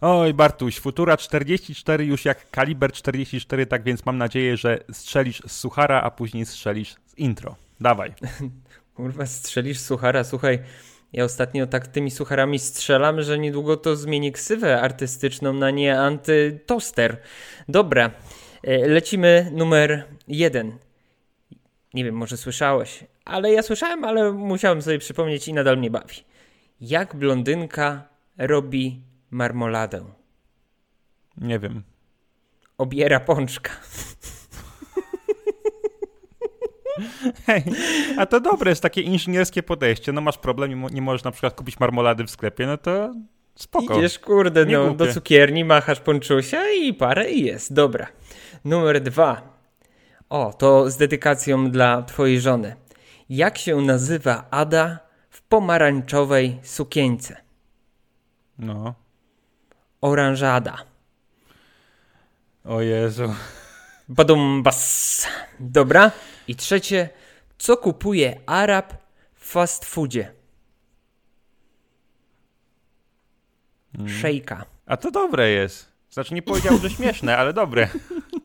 Oj, Bartuś, Futura 44 już jak kaliber 44, tak więc mam nadzieję, że strzelisz z suchara, a później strzelisz z intro. Dawaj. Kurwa, strzelisz suchara, słuchaj. Ja ostatnio tak tymi sucharami strzelam, że niedługo to zmieni ksywę artystyczną na nie antytoster. Dobra, e, lecimy numer jeden. Nie wiem, może słyszałeś, ale ja słyszałem, ale musiałem sobie przypomnieć i nadal mnie bawi. Jak blondynka robi marmoladę? Nie wiem. Obiera pączka. Hej, a to dobre jest takie inżynierskie podejście. No masz problem, nie możesz na przykład kupić marmolady w sklepie, no to spoko. Idziesz, kurde, no, do cukierni, machasz ponczusia i parę i jest. Dobra. Numer dwa. O, to z dedykacją dla twojej żony. Jak się nazywa Ada w pomarańczowej sukieńce? No. Oranżada. O Jezu. Badum bas. Dobra. I trzecie. Co kupuje Arab w fast foodzie? Hmm. Szejka. A to dobre jest. Znaczy nie powiedział, że śmieszne, ale dobre.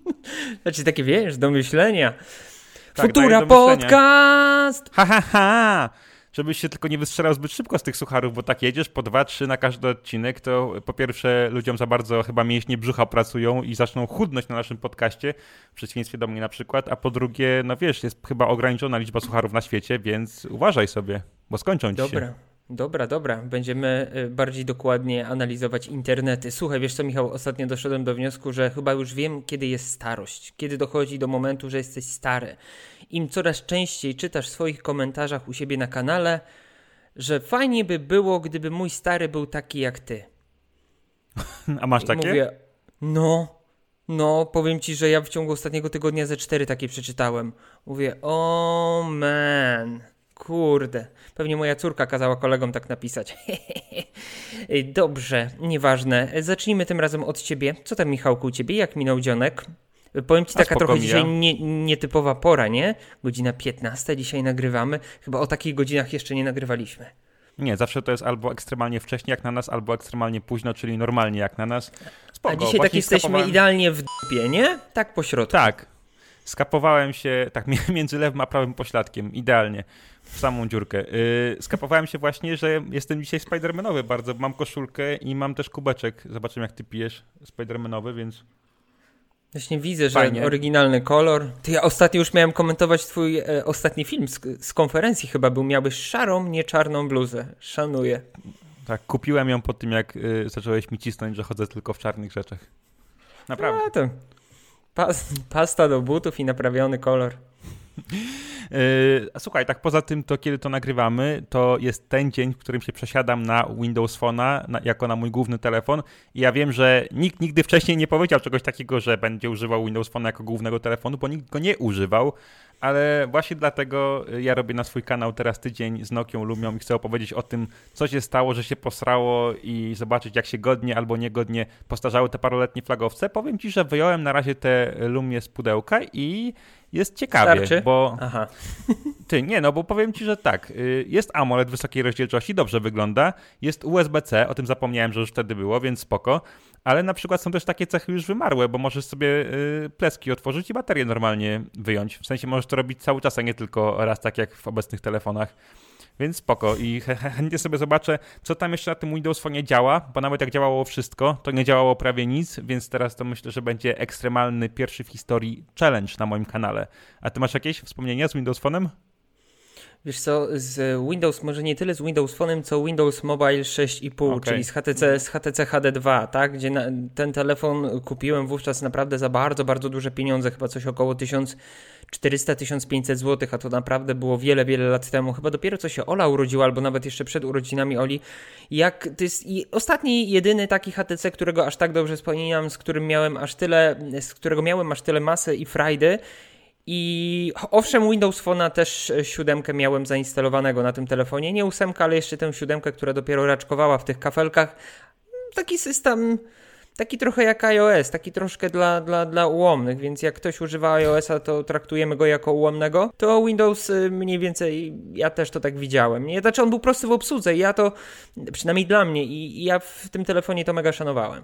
Znaczy takie, wiesz, do myślenia. Tak, Futura podcast! Ha, ha, ha! Żebyś się tylko nie wystrzelał zbyt szybko z tych sucharów, bo tak jedziesz po dwa, trzy na każdy odcinek, to po pierwsze ludziom za bardzo chyba mięśnie brzucha pracują i zaczną chudnąć na naszym podcaście, w przeciwieństwie do mnie na przykład, a po drugie, no wiesz, jest chyba ograniczona liczba sucharów na świecie, więc uważaj sobie, bo skończą ci Dobra. się. Dobra, dobra. Będziemy y, bardziej dokładnie analizować internety. Słuchaj, wiesz co, Michał, ostatnio doszedłem do wniosku, że chyba już wiem, kiedy jest starość. Kiedy dochodzi do momentu, że jesteś stary. Im coraz częściej czytasz w swoich komentarzach u siebie na kanale, że fajnie by było, gdyby mój stary był taki jak ty. A masz takie? Mówię, no, no, powiem ci, że ja w ciągu ostatniego tygodnia ze cztery takie przeczytałem. Mówię, o oh man. Kurde, pewnie moja córka kazała kolegom tak napisać. Dobrze, nieważne. Zacznijmy tym razem od ciebie. Co tam, Michałku, u ciebie? Jak minął dzionek? Powiem ci, taka trochę dzisiaj nie, nietypowa pora, nie? Godzina 15 dzisiaj nagrywamy. Chyba o takich godzinach jeszcze nie nagrywaliśmy. Nie, zawsze to jest albo ekstremalnie wcześnie jak na nas, albo ekstremalnie późno, czyli normalnie jak na nas. Spoko, A dzisiaj tak jesteśmy idealnie w dupie, nie? Tak po środku. Tak. Skapowałem się tak między lewym a prawym pośladkiem, idealnie w samą dziurkę. Yy, skapowałem się właśnie, że jestem dzisiaj Spidermanowy bardzo. Mam koszulkę i mam też kubeczek. Zobaczymy, jak ty pijesz Spidermanowy, więc. Właśnie widzę, że Fajnie. oryginalny kolor. Ty ja ostatnio już miałem komentować twój e, ostatni film z, z, konferencji chyba był. Miałbyś szarą, nie czarną bluzę. Szanuję. Tak, kupiłem ją po tym, jak y, zacząłeś mi cisnąć, że chodzę tylko w czarnych rzeczach. Naprawdę. A, to pas, pasta do butów i naprawiony kolor. Yy, słuchaj, tak poza tym, to kiedy to nagrywamy, to jest ten dzień, w którym się przesiadam na Windows Phone'a na, jako na mój główny telefon i ja wiem, że nikt nigdy wcześniej nie powiedział czegoś takiego, że będzie używał Windows Phone'a jako głównego telefonu, bo nikt go nie używał, ale właśnie dlatego ja robię na swój kanał teraz tydzień z Nokią Lumią i chcę opowiedzieć o tym, co się stało, że się posrało i zobaczyć, jak się godnie albo niegodnie postarzały te paroletnie flagowce. Powiem Ci, że wyjąłem na razie te Lumie z pudełka i jest ciekawie, Starczy? bo... Aha. Ty, nie, no bo powiem ci, że tak, y, jest AMOLED wysokiej rozdzielczości, dobrze wygląda, jest USB-C, o tym zapomniałem, że już wtedy było, więc spoko, ale na przykład są też takie cechy już wymarłe, bo możesz sobie y, pleski otworzyć i baterię normalnie wyjąć. W sensie możesz to robić cały czas, a nie tylko raz, tak jak w obecnych telefonach. Więc spoko i chętnie sobie zobaczę, co tam jeszcze na tym Windows Phone działa, bo nawet jak działało wszystko, to nie działało prawie nic, więc teraz to myślę, że będzie ekstremalny pierwszy w historii challenge na moim kanale. A ty masz jakieś wspomnienia z Windows Phone'em? Wiesz co, z Windows, może nie tyle z Windows Phone'em, co Windows Mobile 6,5, okay. czyli z HTC, z HTC HD2, tak? Gdzie na, ten telefon kupiłem wówczas naprawdę za bardzo, bardzo duże pieniądze, chyba coś około 1400-1500 zł, a to naprawdę było wiele, wiele lat temu. Chyba dopiero co się Ola urodziła, albo nawet jeszcze przed urodzinami Oli. Jak to jest ostatni, jedyny taki HTC, którego aż tak dobrze wspominam, z którym miałem aż tyle, z którego miałem aż tyle masy i frajdy i owszem, Windows Phone'a też e, siódemkę miałem zainstalowanego na tym telefonie. Nie ósemkę, ale jeszcze tę siódemkę, która dopiero raczkowała w tych kafelkach. Taki system taki trochę jak iOS, taki troszkę dla, dla, dla ułomnych, więc jak ktoś używa iOS-a, to traktujemy go jako ułomnego, to Windows y, mniej więcej, ja też to tak widziałem. Nie? Znaczy on był prosty w obsłudze ja to, przynajmniej dla mnie, i, i ja w tym telefonie to mega szanowałem.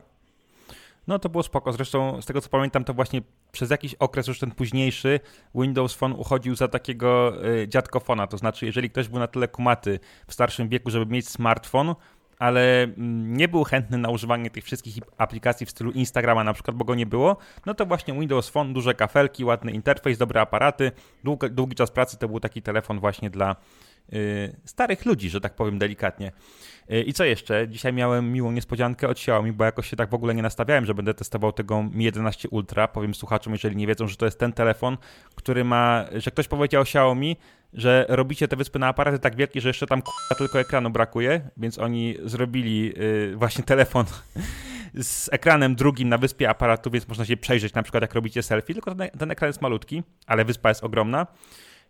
No to było spoko. Zresztą z tego co pamiętam, to właśnie przez jakiś okres już ten późniejszy Windows Phone uchodził za takiego y, dziadkofona. To znaczy, jeżeli ktoś był na tyle kumaty w starszym wieku, żeby mieć smartfon, ale mm, nie był chętny na używanie tych wszystkich aplikacji w stylu Instagrama na przykład, bo go nie było, no to właśnie Windows Phone, duże kafelki, ładny interfejs, dobre aparaty. Długi, długi czas pracy to był taki telefon właśnie dla starych ludzi, że tak powiem delikatnie. Y, I co jeszcze? Dzisiaj miałem miłą niespodziankę od Xiaomi, bo jakoś się tak w ogóle nie nastawiałem, że będę testował tego Mi 11 Ultra. Powiem słuchaczom, jeżeli nie wiedzą, że to jest ten telefon, który ma, że ktoś powiedział Xiaomi, że robicie te wyspy na aparaty tak wielkie, że jeszcze tam tylko ekranu brakuje, więc oni zrobili yy, właśnie telefon z ekranem drugim na wyspie aparatu, więc można się przejrzeć na przykład jak robicie selfie, tylko ten, ten ekran jest malutki, ale wyspa jest ogromna.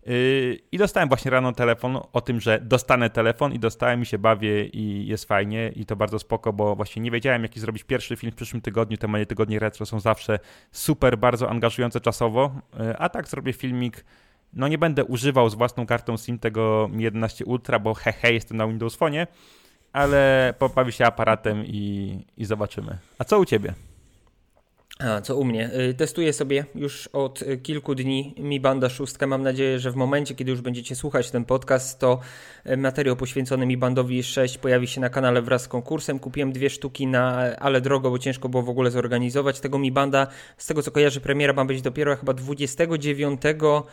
Yy, I dostałem właśnie rano telefon o tym, że dostanę telefon i dostałem i się bawię i jest fajnie i to bardzo spoko, bo właśnie nie wiedziałem jaki zrobić pierwszy film w przyszłym tygodniu. Te moje tygodnie retro są zawsze super, bardzo angażujące czasowo, yy, a tak zrobię filmik no nie będę używał z własną kartą SIM tego Mi 11 Ultra, bo hehe, jestem na Windows Phone, ale pobawi się aparatem i, i zobaczymy. A co u ciebie? A, co u mnie? Y, testuję sobie już od y, kilku dni Mi Banda 6. Mam nadzieję, że w momencie, kiedy już będziecie słuchać ten podcast, to y, materiał poświęcony Mi Bandowi 6 pojawi się na kanale wraz z konkursem. Kupiłem dwie sztuki na ale drogo, bo ciężko było w ogóle zorganizować tego Mi Banda. Z tego co kojarzę, premiera ma być dopiero chyba 29 E,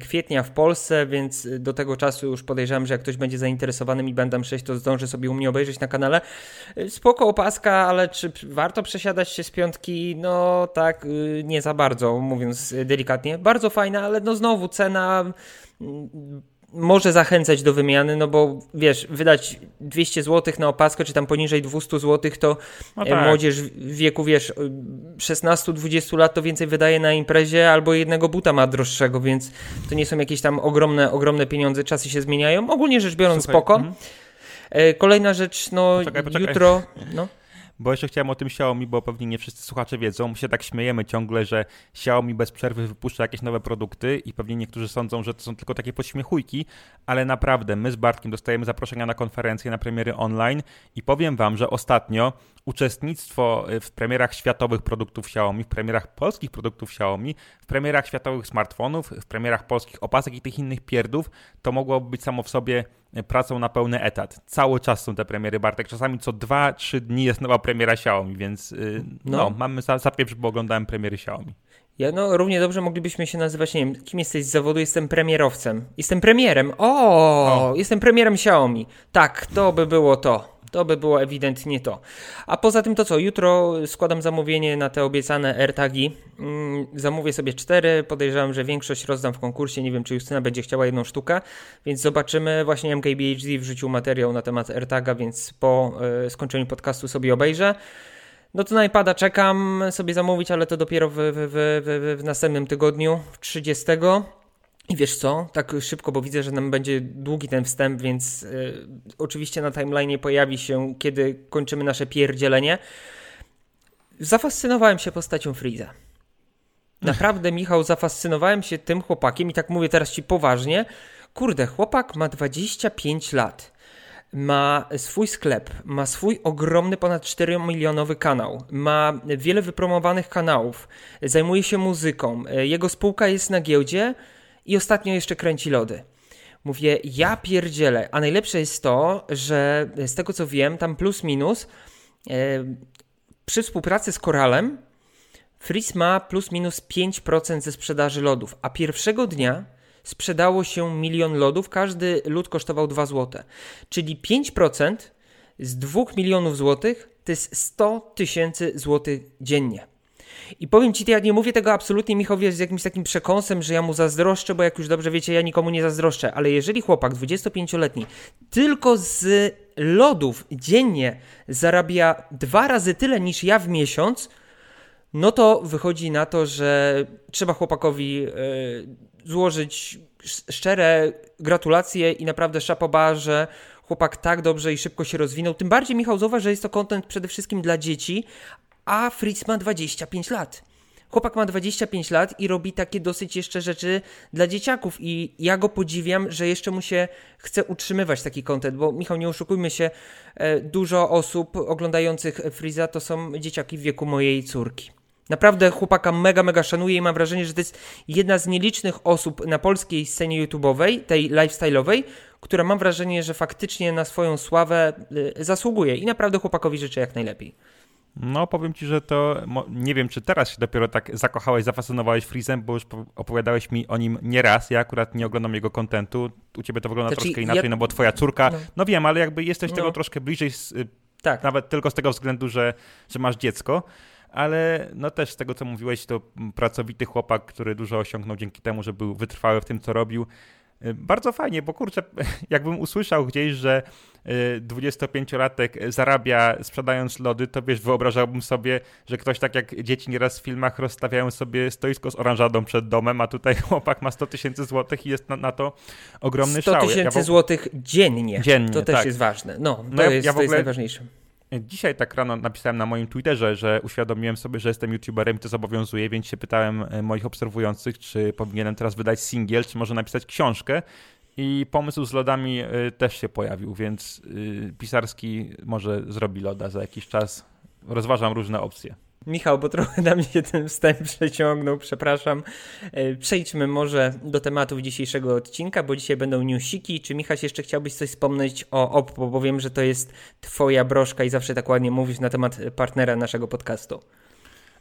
kwietnia w Polsce, więc do tego czasu już podejrzewam, że jak ktoś będzie zainteresowany Mi Bandem 6, to zdąży sobie u mnie obejrzeć na kanale. E, spoko opaska, ale czy warto przesiadać się z piątki? No tak, y, nie za bardzo, mówiąc delikatnie. Bardzo fajna, ale no znowu cena może zachęcać do wymiany, no bo wiesz, wydać 200 zł na opaskę, czy tam poniżej 200 zł, to no e, tak. młodzież w wieku, wiesz, 16-20 lat to więcej wydaje na imprezie, albo jednego buta ma droższego, więc to nie są jakieś tam ogromne, ogromne pieniądze, czasy się zmieniają. Ogólnie rzecz biorąc, Słuchaj, spoko. E, kolejna rzecz, no poczekaj, poczekaj. jutro... No. Bo jeszcze chciałem o tym Xiaomi, bo pewnie nie wszyscy słuchacze wiedzą. My się tak śmiejemy ciągle, że Xiaomi bez przerwy wypuszcza jakieś nowe produkty i pewnie niektórzy sądzą, że to są tylko takie podśmiechujki, ale naprawdę my z Bartkiem dostajemy zaproszenia na konferencje, na premiery online i powiem wam, że ostatnio uczestnictwo w premierach światowych produktów Xiaomi, w premierach polskich produktów Xiaomi, w premierach światowych smartfonów, w premierach polskich opasek i tych innych pierdów, to mogłoby być samo w sobie pracą na pełny etat. Cały czas są te premiery, Bartek. Czasami co 2-3 dni jest nowa premiera Xiaomi, więc yy, no. no, mamy za, bo oglądałem premiery Xiaomi. Ja no, równie dobrze moglibyśmy się nazywać, nie wiem, kim jesteś z zawodu? Jestem premierowcem. Jestem premierem. O, o, jestem premierem Xiaomi. Tak, to by było to. To by było ewidentnie to. A poza tym to co? Jutro składam zamówienie na te obiecane AirTagi. Mm, zamówię sobie cztery. Podejrzewam, że większość rozdam w konkursie. Nie wiem, czy Justyna będzie chciała jedną sztukę, więc zobaczymy. Właśnie MKBHD wrzucił materiał na temat AirTaga, więc po y, skończeniu podcastu sobie obejrzę. No to na iPada czekam sobie zamówić, ale to dopiero w, w, w, w następnym tygodniu, 30. I wiesz co, tak szybko, bo widzę, że nam będzie długi ten wstęp, więc y, oczywiście na timeline pojawi się, kiedy kończymy nasze pierdzielenie. Zafascynowałem się postacią Freeza. Naprawdę, Michał, zafascynowałem się tym chłopakiem i tak mówię teraz ci poważnie. Kurde, chłopak ma 25 lat. Ma swój sklep, ma swój ogromny, ponad 4 milionowy kanał, ma wiele wypromowanych kanałów, zajmuje się muzyką. Jego spółka jest na giełdzie i ostatnio jeszcze kręci lody. Mówię, ja pierdzielę. A najlepsze jest to, że z tego co wiem, tam plus minus e, przy współpracy z Koralem Frizz ma plus minus 5% ze sprzedaży lodów, a pierwszego dnia sprzedało się milion lodów, każdy lód kosztował 2 zł. Czyli 5% z 2 milionów złotych to jest 100 tysięcy złotych dziennie. I powiem ci, ja nie mówię tego absolutnie Michowi z jakimś takim przekąsem, że ja mu zazdroszczę, bo jak już dobrze wiecie, ja nikomu nie zazdroszczę, ale jeżeli chłopak 25-letni tylko z lodów dziennie zarabia dwa razy tyle niż ja w miesiąc, no to wychodzi na to, że trzeba chłopakowi yy, złożyć szczere gratulacje i naprawdę szapoba, że chłopak tak dobrze i szybko się rozwinął. Tym bardziej, Michał, zauważ, że jest to kontent przede wszystkim dla dzieci, a Fritz ma 25 lat. Chłopak ma 25 lat i robi takie dosyć jeszcze rzeczy dla dzieciaków i ja go podziwiam, że jeszcze mu się chce utrzymywać taki kontent, bo Michał, nie oszukujmy się, e, dużo osób oglądających Friza to są dzieciaki w wieku mojej córki. Naprawdę chłopaka mega, mega szanuję i mam wrażenie, że to jest jedna z nielicznych osób na polskiej scenie YouTube'owej, tej lifestyle'owej, która mam wrażenie, że faktycznie na swoją sławę y, zasługuje i naprawdę chłopakowi życzę jak najlepiej. No, powiem ci, że to nie wiem, czy teraz się dopiero tak zakochałeś, zafascynowałeś Freezem, bo już opowiadałeś mi o nim nieraz. Ja akurat nie oglądam jego kontentu. U ciebie to wygląda znaczy, troszkę inaczej, ja... no bo twoja córka. No, no wiem, ale jakby jesteś no. tego troszkę bliżej, z, y, tak. nawet tylko z tego względu, że, że masz dziecko ale no też z tego, co mówiłeś, to pracowity chłopak, który dużo osiągnął dzięki temu, że był wytrwały w tym, co robił. Y, bardzo fajnie, bo kurczę, jakbym usłyszał gdzieś, że 25-latek y, zarabia sprzedając lody, to wiesz, wyobrażałbym sobie, że ktoś tak jak dzieci nieraz w filmach rozstawiają sobie stoisko z oranżadą przed domem, a tutaj chłopak ma 100 tysięcy złotych i jest na, na, to ogromny 100 szał. 100 tysięcy ja złotych dziennie. dziennie. To też tak. jest ważne. No, to, no jest, ja to jest najważniejsze. Dzisiaj tak rano napisałem na moim Twitterze, że uświadomiłem sobie, że jestem YouTuberem i to zobowiązuje, więc się pytałem e, moich obserwujących, czy powinienem teraz wydać singiel, czy może napisać książkę. I pomysł z lodami e, też się pojawił, więc e, Pisarski może zrobi loda za jakiś czas. Rozważam różne opcje. Michał, bo trochę na mnie ten wstęp przeciągnął, przepraszam. E, przejdźmy może do tematów dzisiejszego odcinka, bo dzisiaj będą newsiki. Czy Michał jeszcze chciałbyś coś wspomnieć o Oppo, bo wiem, że to jest twoja broszka i zawsze tak ładnie mówisz na temat partnera naszego podcastu.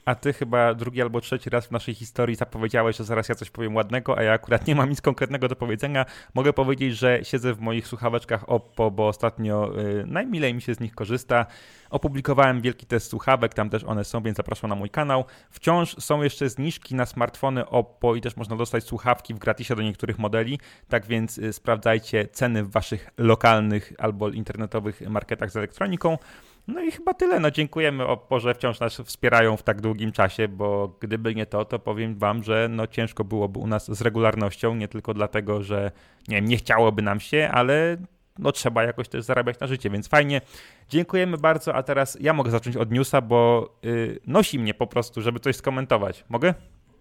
A ty chyba drugi albo trzeci raz w naszej historii zapowiedziałeś, że zaraz ja coś powiem ładnego, a ja akurat nie mam nic konkretnego do powiedzenia. Mogę powiedzieć, że siedzę w moich słuchaweczkach Oppo, bo ostatnio y, najmilej mi się z nich korzysta. Opublikowałem wielki test słuchawek, tam też one są, więc zapraszam na mój kanał. Wciąż są jeszcze zniżki na smartfony Oppo i też można dostać słuchawki w gratisie do niektórych modeli, tak więc y, sprawdzajcie ceny w waszych lokalnych albo internetowych marketach z elektroniką. No i chyba tyle. No dziękujemy Oppo, że wciąż nas wspierają w tak długim czasie, bo gdyby nie to, to powiem wam, że no ciężko byłoby u nas z regularnością, nie tylko dlatego, że nie wiem, nie chciałoby nam się, ale no trzeba jakoś też zarabiać na życie, więc fajnie. Dziękujemy bardzo, a teraz ja mogę zacząć od newsa, bo yy, nosi mnie po prostu, żeby coś skomentować. Mogę?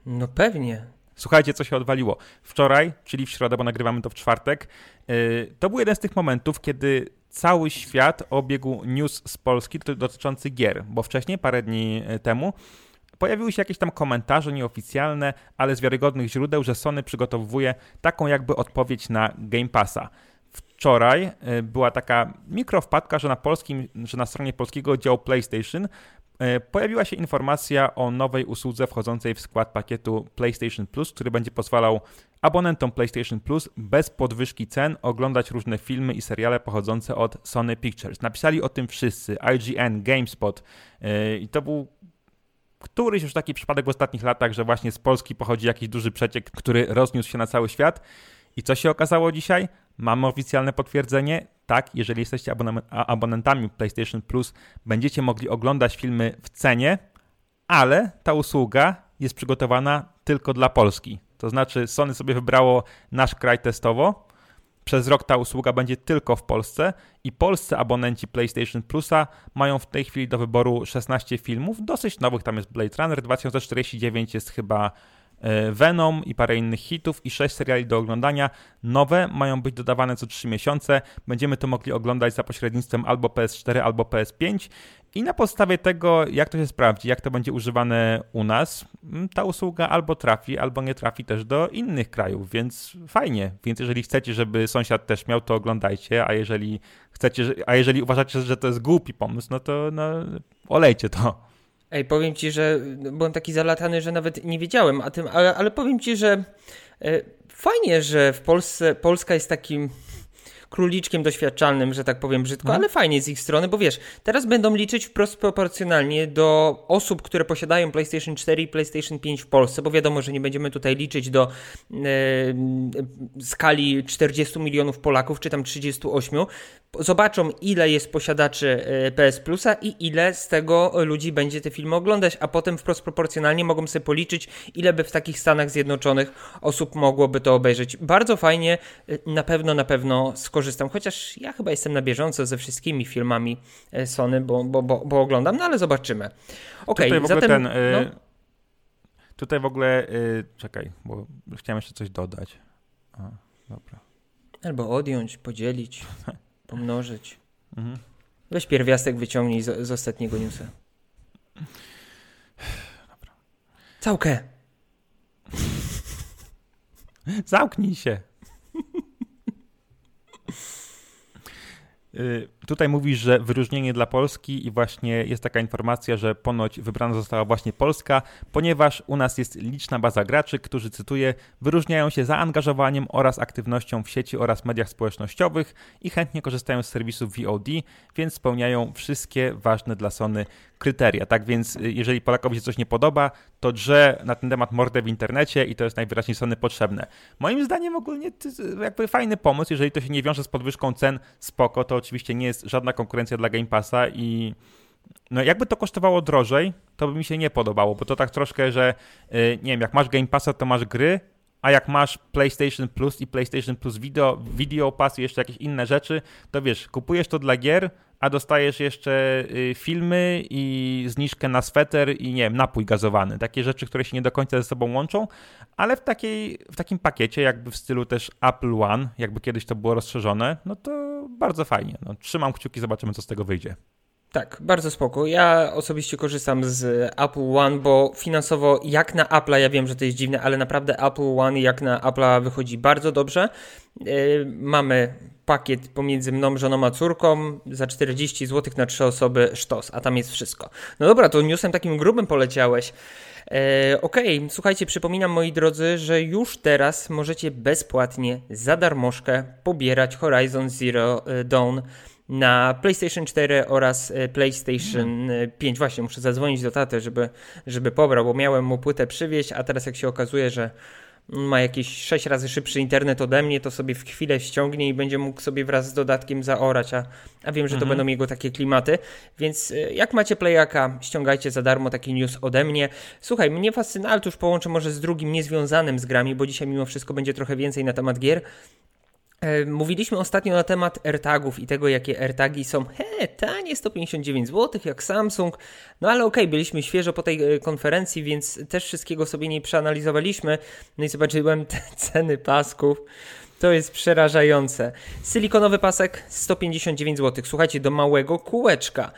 No pewnie. Słuchajcie, co się odwaliło. Wczoraj, czyli w środę, bo nagrywamy to w czwartek, yy, to był jeden z tych momentów, kiedy cały świat obiegł news z Polski dotyczący gier, bo wcześniej, parę dni e, temu, pojawiły się jakieś tam komentarze nieoficjalne, ale z wiarygodnych źródeł, że Sony przygotowuje taką jakby odpowiedź na Game Passa. Wczoraj e, była taka mikrowpadka, że na polskim, że na stronie polskiego działu PlayStation pojawiła się informacja o nowej usłudze wchodzącej w skład pakietu PlayStation Plus, który będzie pozwalał abonentom PlayStation Plus bez podwyżki cen oglądać różne filmy i seriale pochodzące od Sony Pictures. Napisali o tym wszyscy, IGN, GameSpot yy, i to był któryś już taki przypadek w ostatnich latach, że właśnie z Polski pochodzi jakiś duży przeciek, który rozniósł się na cały świat. I co się okazało dzisiaj? Mamy oficjalne potwierdzenie. Tak, jeżeli jesteście abonentami PlayStation Plus, będziecie mogli oglądać filmy w cenie, ale ta usługa jest przygotowana tylko dla Polski. To znaczy, Sony sobie wybrało nasz kraj testowo. Przez rok ta usługa będzie tylko w Polsce i polscy abonenci PlayStation Plusa mają w tej chwili do wyboru 16 filmów, dosyć nowych. Tam jest Blade Runner 2049, jest chyba Venom i parę innych hitów i sześć seriali do oglądania. Nowe mają być dodawane co 3 miesiące. Będziemy to mogli oglądać za pośrednictwem albo PS4, albo PS5. I na podstawie tego, jak to się sprawdzi, jak to będzie używane u nas, mm, ta usługa albo trafi, albo nie trafi też do innych krajów, więc fajnie. Więc jeżeli chcecie, żeby sąsiad też miał, to oglądajcie, a jeżeli chcecie, a jeżeli uważacie, że to jest głupi pomysł, no to no, olejcie to. Ej, powiem ci, że byłem taki zalatany, że nawet nie wiedziałem o tym, ale, ale powiem ci, że e, fajnie, że w Polsce Polska jest takim króliczkiem doświadczalnym, że tak powiem brzydko, no. ale fajnie z ich strony, bo wiesz, teraz będą liczyć wprost proporcjonalnie do osób, które posiadają PlayStation 4 i PlayStation 5 w Polsce, bo wiadomo, że nie będziemy tutaj liczyć do e, skali 40 milionów Polaków, czy tam 38. Zobaczą, ile jest posiadaczy e, PS Plusa i ile z tego ludzi będzie te filmy oglądać, a potem wprost proporcjonalnie mogą sobie policzyć, ile by w takich Stanach Zjednoczonych osób mogłoby to obejrzeć. Bardzo fajnie, e, na pewno, na pewno skorzystają korzystam, chociaż ja chyba jestem na bieżąco ze wszystkimi filmami e, Sony, bo, bo, bo, bo oglądam, no ale zobaczymy. Okej, okay, zatem... Ten, y, no. Tutaj w ogóle, y, czekaj, bo chciałem jeszcze coś dodać. A, dobra. Albo odjąć, podzielić, pomnożyć. Mhm. Weź pierwiastek wyciągnij z, z ostatniego newsa. Dobra. Całkę. Zamknij się. Y, tutaj mówisz, że wyróżnienie dla Polski i właśnie jest taka informacja, że ponoć wybrana została właśnie Polska, ponieważ u nas jest liczna baza graczy, którzy, cytuję, wyróżniają się zaangażowaniem oraz aktywnością w sieci oraz mediach społecznościowych i chętnie korzystają z serwisów VOD, więc spełniają wszystkie ważne dla Sony kryteria. Tak więc, y, jeżeli Polakowi się coś nie podoba, to drze na ten temat mordę w internecie i to jest najwyraźniej Sony potrzebne. Moim zdaniem ogólnie jakby fajny pomysł, jeżeli to się nie wiąże z podwyżką cen, spoko, to oczywiście nie jest żadna konkurencja dla Game Passa i no jakby to kosztowało drożej, to by mi się nie podobało, bo to tak troszkę, że y, nie wiem, jak masz Game Passa, to masz gry, a jak masz PlayStation Plus i PlayStation Plus Video, Video Pass i jeszcze jakieś inne rzeczy, to wiesz, kupujesz to dla gier, a dostajesz jeszcze y, filmy i zniżkę na sweter i nie wiem, napój gazowany. Takie rzeczy, które się nie do końca ze sobą łączą, ale w, takiej, w takim pakiecie, jakby w stylu też Apple One, jakby kiedyś to było rozszerzone, no to bardzo fajnie. No, trzymam kciuki, zobaczymy, co z tego wyjdzie. Tak, bardzo spoko. Ja osobiście korzystam z Apple One, bo finansowo jak na Apple'a, ja wiem, że to jest dziwne, ale naprawdę Apple One jak na Apple'a wychodzi bardzo dobrze. Yy, mamy pakiet pomiędzy mną, żoną a córką za 40 zł na 3 osoby sztos, a tam jest wszystko. No dobra, to newsem takim grubym poleciałeś. E, Okej, okay. słuchajcie, przypominam moi drodzy, że już teraz możecie bezpłatnie za darmożkę pobierać Horizon Zero e, Dawn na PlayStation 4 oraz e, PlayStation 5. Właśnie muszę zadzwonić do taty, żeby, żeby pobrał, bo miałem mu płytę przywieźć, a teraz jak się okazuje, że ma jakieś 6 razy szybszy internet ode mnie, to sobie w chwilę ściągnie i będzie mógł sobie wraz z dodatkiem zaorać, a, a wiem, że to mhm. będą jego takie klimaty. Więc e, jak macie Playaka, ściągajcie za darmo taki news ode mnie. Słuchaj, mnie fascynuje, ale to już połączę może z drugim niezwiązanym z grami, bo dzisiaj mimo wszystko będzie trochę więcej na temat gier. E, mówiliśmy ostatnio na temat AirTagów i tego, jakie AirTagi są he, tanie, 159 zł, jak Samsung. No ale okej, okay, byliśmy świeżo po tej e, konferencji, więc też wszystkiego sobie nie przeanalizowaliśmy. No i zobaczyłem te ceny pasków. To jest przerażające. Silikonowy pasek 159 zł. Słuchajcie, do małego kółeczka.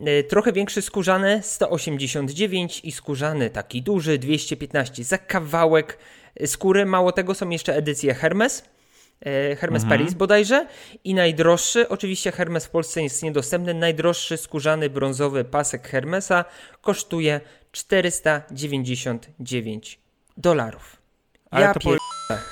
E, trochę większy skórzany 189 i skórzany taki duży 215 za kawałek skóry. Mało tego są jeszcze edycje Hermes Hermes mhm. Paris bodajże i najdroższy, oczywiście Hermes w Polsce jest niedostępny, najdroższy skórzany brązowy pasek Hermesa kosztuje 499 dolarów. Ja to, po...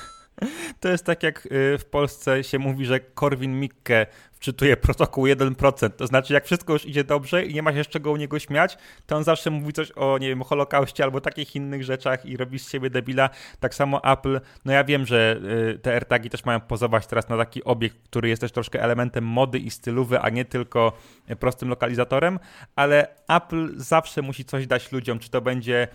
to jest tak jak y, w Polsce się mówi, że Korwin Mikke wczytuje protokół 1%. To znaczy, jak wszystko już idzie dobrze i nie ma się z czego u niego śmiać, to on zawsze mówi coś o, nie wiem, Holokauście albo takich innych rzeczach i robi z siebie debila. Tak samo Apple, no ja wiem, że y, te AirTagi też mają pozować teraz na taki obiekt, który jest też troszkę elementem mody i stylowy, a nie tylko prostym lokalizatorem, ale Apple zawsze musi coś dać ludziom, czy to będzie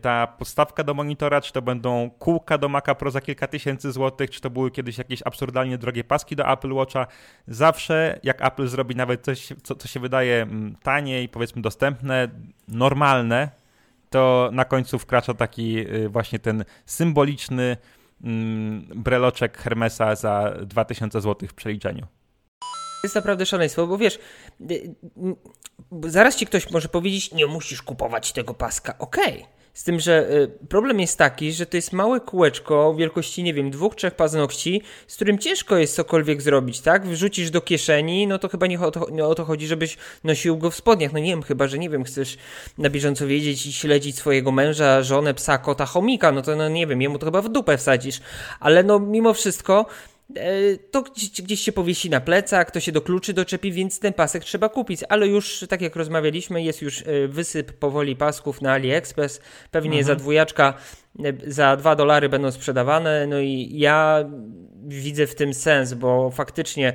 ta podstawka do monitora, czy to będą kółka do Maca Pro za kilka tysięcy złotych, czy to były kiedyś jakieś absurdalnie drogie paski do Apple Watcha zawsze jak Apple zrobi nawet coś, co, co się wydaje mm, tanie i powiedzmy dostępne, normalne, to na końcu wkracza taki y, właśnie ten symboliczny mm, breloczek Hermesa za 2000 zł w przeliczeniu. Jest naprawdę szaleństwo, bo wiesz, y, y, zaraz ci ktoś może powiedzieć, nie musisz kupować tego paska. Okej. Okay z tym, że y, problem jest taki, że to jest małe kółeczko wielkości, nie wiem, dwóch, trzech paznokci, z którym ciężko jest cokolwiek zrobić, tak? Wrzucisz do kieszeni, no to chyba nie o to, nie o to chodzi, żebyś nosił go w spodniach. No nie wiem, chyba, że nie wiem, chcesz na bieżąco wiedzieć i śledzić swojego męża, żonę, psa, kota, chomika, no to no nie wiem, jemu to chyba w dupę wsadzisz. Ale no mimo wszystko to gdzieś, gdzieś się powiesi na plecach, to się do kluczy doczepi, więc ten pasek trzeba kupić. Ale już, tak jak rozmawialiśmy, jest już e, wysyp powoli pasków na AliExpress. Pewnie mhm. za dwójaczka, e, za dwa dolary będą sprzedawane. No i ja widzę w tym sens, bo faktycznie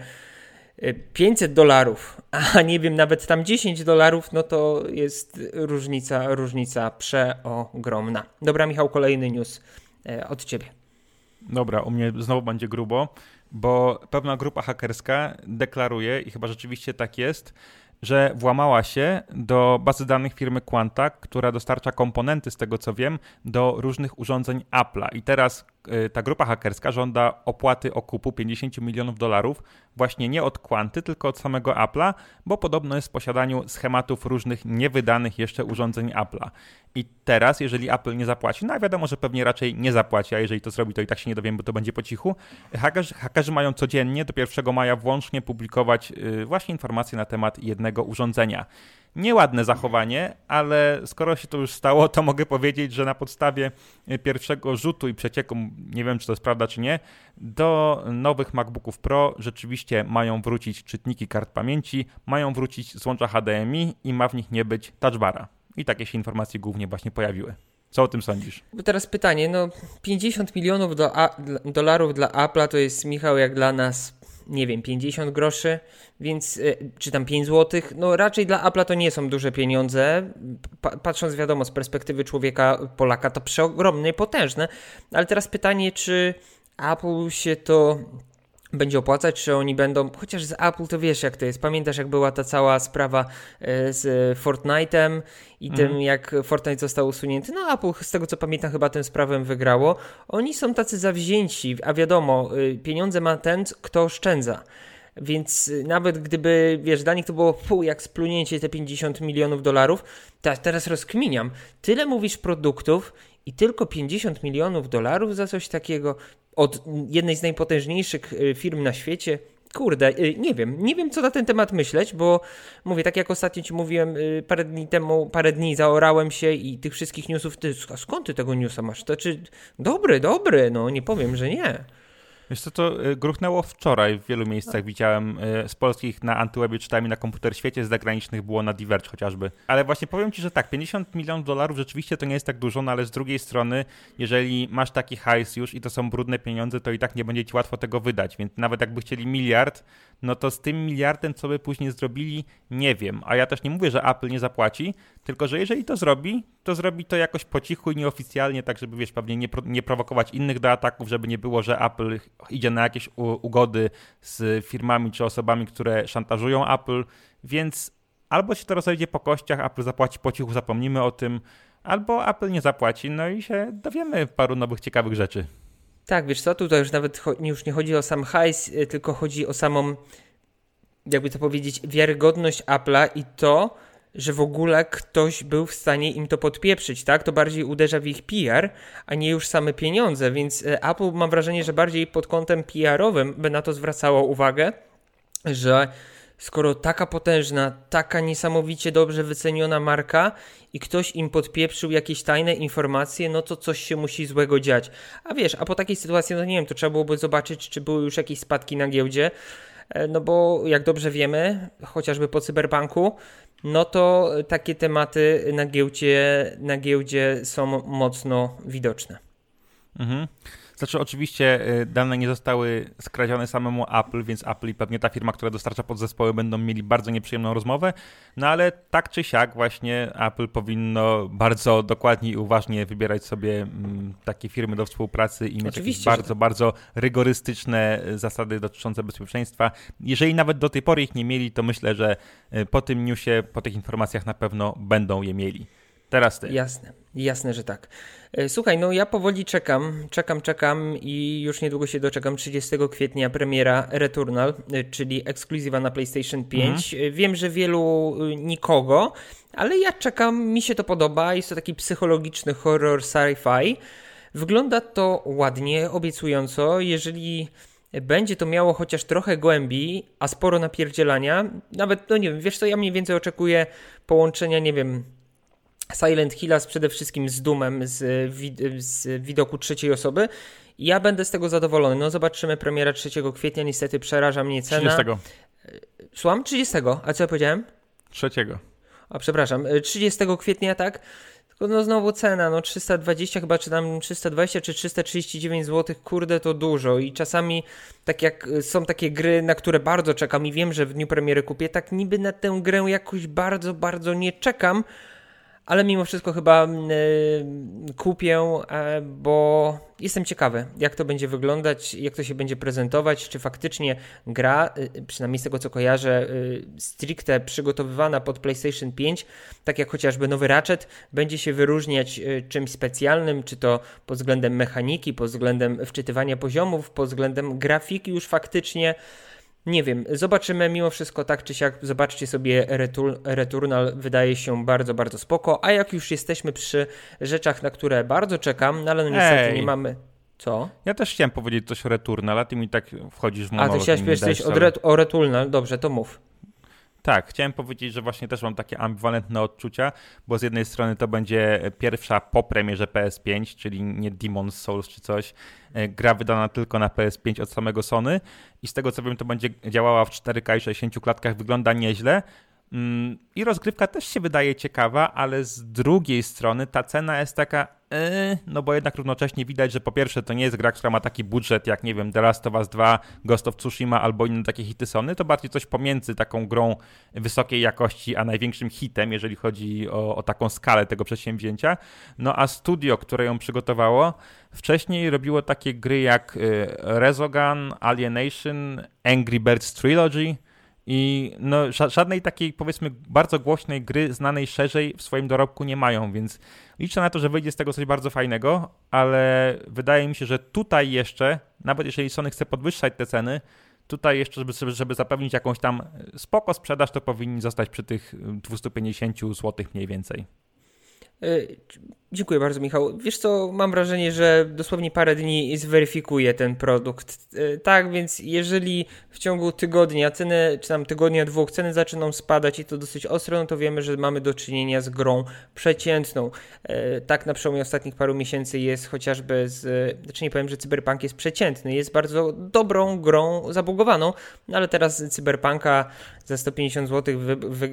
500 dolarów, a nie wiem, nawet tam 10 dolarów, no to jest różnica, różnica przeogromna. Dobra, Michał, kolejny news od Ciebie. Dobra, u mnie znowu będzie grubo. bo pewna grupa hakerska deklaruje, i chyba rzeczywiście tak jest, że włamała się do bazy danych firmy Quanta, która dostarcza komponenty, z tego co wiem, do różnych urządzeń Apple'a. I teraz y, ta grupa hakerska żąda opłaty okupu 50 milionów dolarów właśnie nie od Quanty, tylko od samego Apple'a, bo podobno jest w posiadaniu schematów różnych niewydanych jeszcze urządzeń Apple'a. I teraz, jeżeli Apple nie zapłaci, no a wiadomo, że pewnie raczej nie zapłaci, a jeżeli to zrobi, to i tak się nie dowiemy, bo to będzie po cichu. Hakerzy, hakerzy mają codziennie do 1 maja włącznie publikować y, właśnie informacje na temat jednego urządzenia. Nieładne zachowanie, ale skoro się to już stało, to mogę powiedzieć, że na podstawie y, pierwszego rzutu i przecieku, nie wiem czy to jest prawda czy nie, do nowych MacBooków Pro rzeczywiście mają wrócić czytniki kart pamięci, mają wrócić złącza HDMI i ma w nich nie być touchbara. I takie się informacje głównie właśnie pojawiły. Co o tym sądzisz? Teraz pytanie, no 50 milionów do a, dolarów dla Apple'a to jest, Michał, jak dla nas, nie wiem, 50 groszy, więc, y, czy tam 5 złotych, no raczej dla Apple'a to nie są duże pieniądze, pa, patrząc wiadomo z perspektywy człowieka, Polaka, to przeogromne potężne, ale teraz pytanie, czy Apple się to będzie opłacać, czy oni będą, chociaż z Apple to wiesz jak to jest, pamiętasz jak była ta cała sprawa e, z Fortnite'em i mhm. tym jak Fortnite został usunięty, no Apple z tego co pamiętam chyba tę sprawę wygrało, oni są tacy zawzięci, a wiadomo, e, pieniądze ma ten, kto oszczędza. Więc e, nawet gdyby, wiesz, dla nich to było pół jak splunięcie te 50 milionów dolarów, to teraz rozkminiam. Tyle mówisz produktów i tylko 50 milionów dolarów za coś takiego od jednej z najpotężniejszych y, firm na świecie. Kurde, y, nie wiem, nie wiem co na ten temat myśleć, bo mówię, tak jak ostatnio ci mówiłem y, parę dni temu, parę dni zaorałem się i tych wszystkich newsów, ty, skąd ty tego newsa masz? To czy dobry, dobry, no nie powiem, że nie. Wiesz co, to y, gruchnęło wczoraj w wielu miejscach. Widziałem y, z polskich na Antywebie, czytałem na Komputer Świecie, z zagranicznych było na Diverge chociażby. Ale właśnie powiem Ci, że tak, 50 milionów dolarów rzeczywiście to nie jest tak dużo, no ale z drugiej strony, jeżeli masz taki hajs już i to są brudne pieniądze, to i tak nie będzie Ci łatwo tego wydać, więc nawet jakby chcieli miliard, no to z tym miliardem, co by później zrobili, nie wiem. A ja też nie mówię, że Apple nie zapłaci, tylko że jeżeli to zrobi, to zrobi to jakoś po cichu i nieoficjalnie, tak żeby, wiesz, pewnie nie, pro, nie prowokować innych do ataków, żeby nie było, że Apple idzie na jakieś ugody z firmami czy osobami, które szantażują Apple, więc albo się to rozejdzie po kościach, Apple zapłaci po cichu, zapomnimy o tym, albo Apple nie zapłaci, no i się dowiemy paru nowych ciekawych rzeczy. Tak, wiesz co, tutaj już nawet już nie chodzi o sam hajs, y, tylko chodzi o samą, jakby to powiedzieć, wiarygodność Apple'a i to, że w ogóle ktoś był w stanie im to podpieprzyć, tak? To bardziej uderza w ich PR, a nie już same pieniądze, więc y, Apple mam wrażenie, że bardziej pod kątem PR-owym by na to zwracało uwagę, że skoro taka potężna, taka niesamowicie dobrze wyceniona marka i ktoś im podpieprzył jakieś tajne informacje, no to coś się musi złego dziać. A wiesz, a po takiej sytuacji, no nie wiem, to trzeba byłoby zobaczyć, czy były już jakieś spadki na giełdzie, e, no bo jak dobrze wiemy, chociażby po cyberbanku, no to takie tematy na giełdzie, na giełdzie są mocno widoczne. Mhm. Znaczy, oczywiście y, dane nie zostały skradzione samemu Apple, więc Apple i pewnie ta firma, która dostarcza podzespoły, będą mieli bardzo nieprzyjemną rozmowę. No ale tak czy siak, właśnie Apple powinno bardzo dokładnie i uważnie wybierać sobie mm, takie firmy do współpracy i mieć jakieś bardzo, tak. bardzo rygorystyczne y, zasady dotyczące bezpieczeństwa. Jeżeli nawet do tej pory ich nie mieli, to myślę, że y, po tym newsie, po tych informacjach na pewno będą je mieli. Teraz ty. Jasne, jasne, że tak. E, słuchaj, no ja powoli czekam, czekam, czekam i już niedługo się doczekam 30 kwietnia premiera Returnal, e, czyli ekskluzywa na PlayStation 5. Mhm. E, wiem, że wielu nikogo, ale ja czekam, mi się to podoba, jest to taki psychologiczny horror sci-fi. Wygląda to ładnie, obiecująco, jeżeli będzie to miało chociaż trochę głębi, a sporo napierdzielania, nawet, no nie wiem, wiesz co, ja mniej więcej oczekuję połączenia, nie wiem, Silent Hillas przede wszystkim z Doomem z, wid z widoku trzeciej osoby. Ja będę z tego zadowolony. No zobaczymy premiera 3 kwietnia, niestety przeraża mnie cena. 30. Słucham? 30. A co ja powiedziałem? 3. A przepraszam, 30 kwietnia, tak? Tylko no znowu cena, no 320 chyba, czy tam 320 czy 339 zł, kurde to dużo i czasami tak jak są takie gry, na które bardzo czekam i wiem, że w dniu premiery kupię, tak niby na tę grę jakoś bardzo, bardzo nie czekam, ale mimo wszystko chyba y, kupię, y, bo jestem ciekawy, jak to będzie wyglądać, jak to się będzie prezentować, czy faktycznie gra, y, przynajmniej z tego co kojarzę, y, stricte przygotowywana pod PlayStation 5, tak jak chociażby nowy Ratchet, będzie się wyróżniać y, czymś specjalnym, czy to pod względem mechaniki, pod względem wczytywania poziomów, pod względem grafiki już faktycznie. Nie wiem, zobaczymy mimo wszystko tak czy siak, zobaczcie sobie Returnal, wydaje się bardzo, bardzo spoko, a jak już jesteśmy przy rzeczach, na które bardzo czekam, no ale no niestety nie mamy... Co? Ja też chciałem powiedzieć coś o Returnal, a ty mi tak wchodzisz w monolog. A ty chciałeś powiedzieć coś ale... o Returnal, dobrze, to mów. Tak, chciałem powiedzieć, że właśnie też mam takie ambiwalentne odczucia, bo z jednej strony to będzie pierwsza po premierze PS5, czyli nie Demon's Souls czy coś, e, gra wydana tylko na PS5 od samego Sony i z tego co wiem to będzie działała w 4K i 60 klatkach, wygląda nieźle, Mm, I rozgrywka też się wydaje ciekawa, ale z drugiej strony ta cena jest taka, no bo jednak równocześnie widać, że po pierwsze to nie jest gra, która ma taki budżet jak, nie wiem, The Last of Us 2, Ghost of Tsushima albo inne takie hity Sony, to bardziej coś pomiędzy taką grą wysokiej jakości, a największym hitem, jeżeli chodzi o, o taką skalę tego przedsięwzięcia. No a studio, które ją przygotowało, wcześniej robiło takie gry jak y, Resogun, Alienation, Angry Birds Trilogy, i no, żadnej takiej, powiedzmy, bardzo głośnej gry, znanej szerzej w swoim dorobku nie mają, więc liczę na to, że wyjdzie z tego coś bardzo fajnego, ale wydaje mi się, że tutaj jeszcze, nawet jeżeli Sony chce podwyższać te ceny, tutaj jeszcze, żeby, żeby zapewnić jakąś tam spoko sprzedaż, to powinni zostać przy tych 250 zł mniej więcej. Dziękuję bardzo, Michał. Wiesz co, mam wrażenie, że dosłownie parę dni zweryfikuje ten produkt. Y, tak, więc jeżeli w ciągu tygodnia ceny, czy tam tygodnia, dwóch ceny zaczną spadać i to dosyć ostro, no to wiemy, że mamy do czynienia z grą przeciętną. Y, tak na przełomie ostatnich paru miesięcy jest chociażby z, znaczy nie powiem, że Cyberpunk jest przeciętny, jest bardzo dobrą grą zabugowaną, no ale teraz Cyberpunka za 150 zł wy, wy,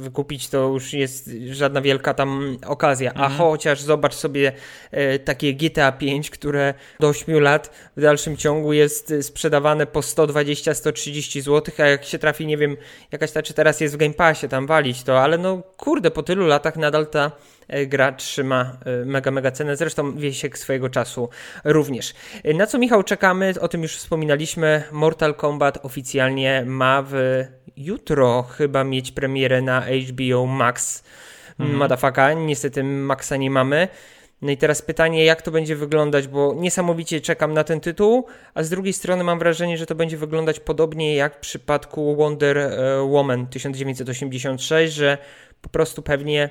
wykupić to już jest żadna wielka tam okazja. A mhm. Chociaż zobacz sobie e, takie GTA 5, które do 8 lat w dalszym ciągu jest sprzedawane po 120-130 zł, a jak się trafi, nie wiem, jakaś ta, czy teraz jest w Game Passie, tam walić to, ale no kurde, po tylu latach nadal ta e, gra trzyma e, mega, mega cenę. Zresztą Wiesiek swojego czasu również. E, na co Michał czekamy? O tym już wspominaliśmy. Mortal Kombat oficjalnie ma w jutro chyba mieć premierę na HBO Max. Mhm. Madafaka, niestety Maxa nie mamy. No i teraz pytanie, jak to będzie wyglądać, bo niesamowicie czekam na ten tytuł, a z drugiej strony mam wrażenie, że to będzie wyglądać podobnie jak w przypadku Wonder e, Woman 1986, że po prostu pewnie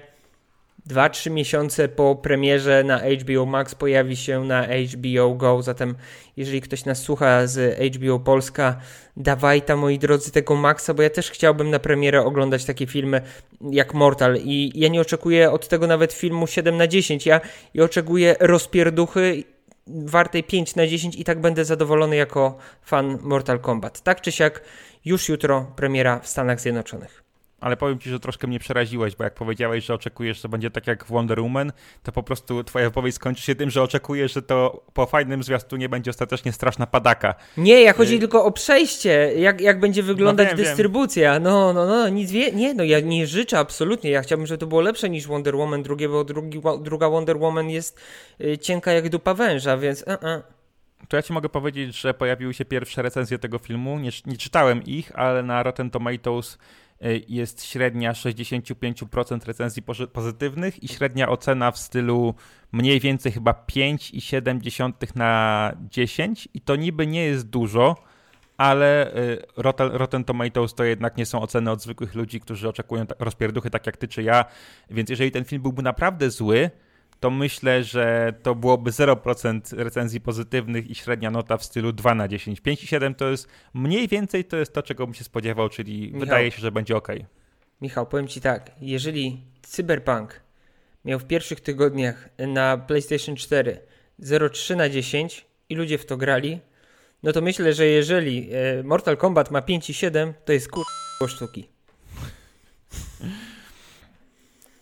2-3 miesiące po premierze na HBO Max pojawi się na HBO Go. Zatem, jeżeli ktoś nas słucha z HBO Polska, dawaj tam, moi drodzy, tego Maxa, bo ja też chciałbym na premierę oglądać takie filmy jak Mortal. I ja nie oczekuję od tego nawet filmu 7 na 10. Ja, ja oczekuję rozpierduchy wartej 5 na 10 i tak będę zadowolony jako fan Mortal Kombat. Tak czy siak, już jutro premiera w Stanach Zjednoczonych ale powiem ci, że troszkę mnie przeraziłeś, bo jak powiedziałeś, że oczekujesz, że będzie tak jak w Wonder Woman, to po prostu twoja wypowiedź skończy się tym, że oczekujesz, że to po fajnym zwiastunie będzie ostatecznie straszna padaka. Nie, ja chodzi y tylko o przejście, jak, jak będzie wyglądać no wiem, dystrybucja. Wiem. No, no, no, nic wie, nie, no ja nie życzę absolutnie, ja chciałbym, żeby to było lepsze niż Wonder Woman drugie, bo drugi, druga Wonder Woman jest y, cienka jak dupa węża, więc uh -uh. To ja ci mogę powiedzieć, że pojawiły się pierwsze recenzje tego filmu. Nie, nie czytałem ich, ale na Rotten Tomatoes jest średnia 65% recenzji pozytywnych i średnia ocena w stylu mniej więcej chyba 5,7 na 10 i to niby nie jest dużo, ale y, Rotten, Rotten Tomatoes to jednak nie są oceny od zwykłych ludzi, którzy oczekują rozpierduchy tak jak ty czy ja, więc jeżeli ten film byłby naprawdę zły, to myślę, że to byłoby 0% recenzji pozytywnych i średnia nota w stylu 2 na 10. 5 i 7 to jest mniej więcej to jest to, czego bym się spodziewał, czyli Michał, wydaje się, że będzie ok. Michał, powiem Ci tak, jeżeli Cyberpunk miał w pierwszych tygodniach na PlayStation 4 0,3 na 10 i ludzie w to grali, no to myślę, że jeżeli e, Mortal Kombat ma 5 i 7, to jest kur... sztuki.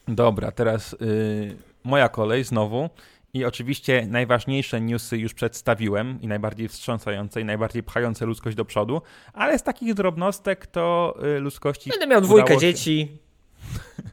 Dobra, teraz... Yy moja kolej znowu. I oczywiście najważniejsze newsy już przedstawiłem i najbardziej wstrząsające i najbardziej pchające ludzkość do przodu, ale z takich drobnostek to y, ludzkości. Będę miał dwójkę dzieci.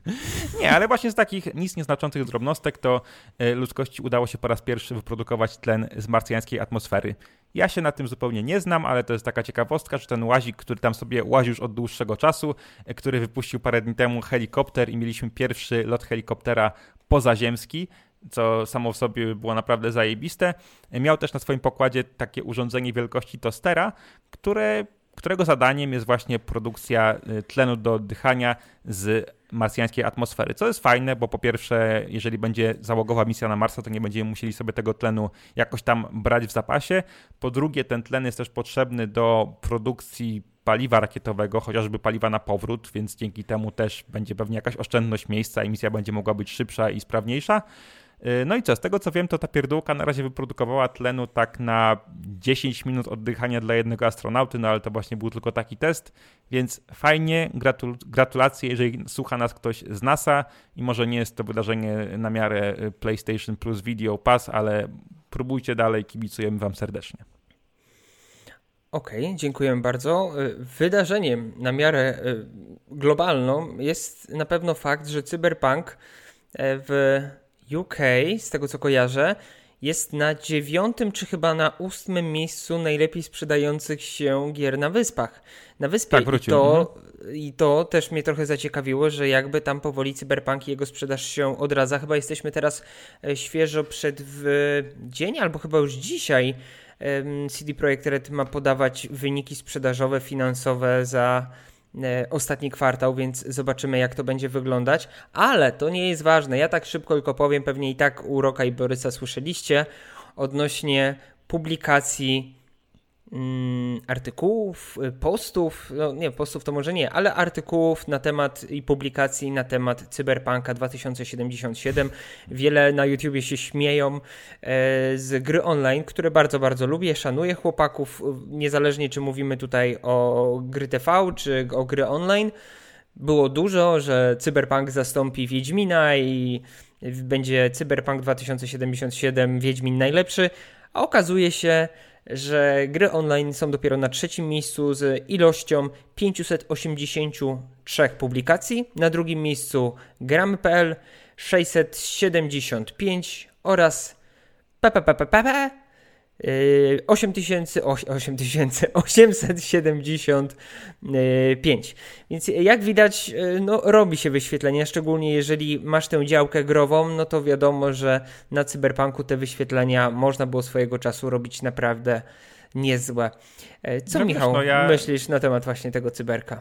nie, ale właśnie z takich nic nieznaczących drobnostek to e, ludzkości udało się po raz pierwszy wyprodukować tlen z marsjańskiej atmosfery. Ja się na tym zupełnie nie znam, ale to jest taka ciekawostka, że ten łazik, który tam sobie łazi już od dłuższego czasu, e, który wypuścił parę dni temu helikopter i mieliśmy pierwszy lot helikoptera pozaziemski, co samo w sobie było naprawdę zajebiste. Miał też na swoim pokładzie takie urządzenie wielkości tostera, które którego zadaniem jest właśnie produkcja y, tlenu do oddychania z marsjańskiej atmosfery. Co jest fajne, bo po pierwsze, jeżeli będzie załogowa misja na Marsa, to nie będziemy musieli sobie tego tlenu jakoś tam brać w zapasie. Po drugie, ten tlen jest też potrzebny do produkcji paliwa rakietowego, chociażby paliwa na powrót, więc dzięki temu też będzie pewnie jakaś oszczędność miejsca i misja będzie mogła być szybsza i sprawniejsza. Y, no i co, z tego co wiem, to ta pierdółka na razie wyprodukowała tlenu tak na 10 minut oddychania dla jednego astronauty, no ale to właśnie był tylko taki test, więc fajnie, gratul gratulacje, jeżeli słucha nas ktoś z NASA i może nie jest to wydarzenie na miarę y, PlayStation Plus Video Pass, ale próbujcie dalej, kibicujemy wam serdecznie. Okej, okay, dziękujemy bardzo. Y, wydarzeniem na miarę globalną jest na pewno fakt, że Cyberpunk w UK, z tego co kojarzę, jest na dziewiątym czy chyba na ósmym miejscu najlepiej sprzedających się gier na wyspach. Na wyspie tak, I, to, mhm. I to też mnie trochę zaciekawiło, że jakby tam powoli Cyberpunk i jego sprzedaż się odradza. Chyba jesteśmy teraz e, świeżo przed w dzień, albo chyba już dzisiaj CD Projekt Red ma podawać wyniki sprzedażowe, finansowe za E, ostatni kwartał, więc zobaczymy, jak to będzie wyglądać. Ale to nie jest ważne. Ja tak szybko tylko powiem, pewnie i tak u Roka i Borysa słyszeliście odnośnie publikacji artykułów, y, postów, no nie, postów to może nie, ale artykułów na temat i publikacji na temat Cyberpunka 2077. Wiele na YouTubie się śmieją e, z gry online, które bardzo, bardzo lubię, szanuję chłopaków, niezależnie czy mówimy tutaj o gry TV, czy o gry online. Było dużo, że Cyberpunk zastąpi Wiedźmina i będzie Cyberpunk 2077 Wiedźmin najlepszy, a okazuje się, że gry online są dopiero na trzecim miejscu z ilością 583 publikacji. Na drugim miejscu gramy.pl 675 oraz PPPPP 8875. Więc jak widać, y, no, robi się wyświetlenia, szczególnie jeżeli masz tę działkę grową, no to wiadomo, że na Cyberpunku te wyświetlenia można było swojego czasu robić naprawdę niezłe. E, co, no Michał, no ja... myślisz na temat właśnie tego cyberka?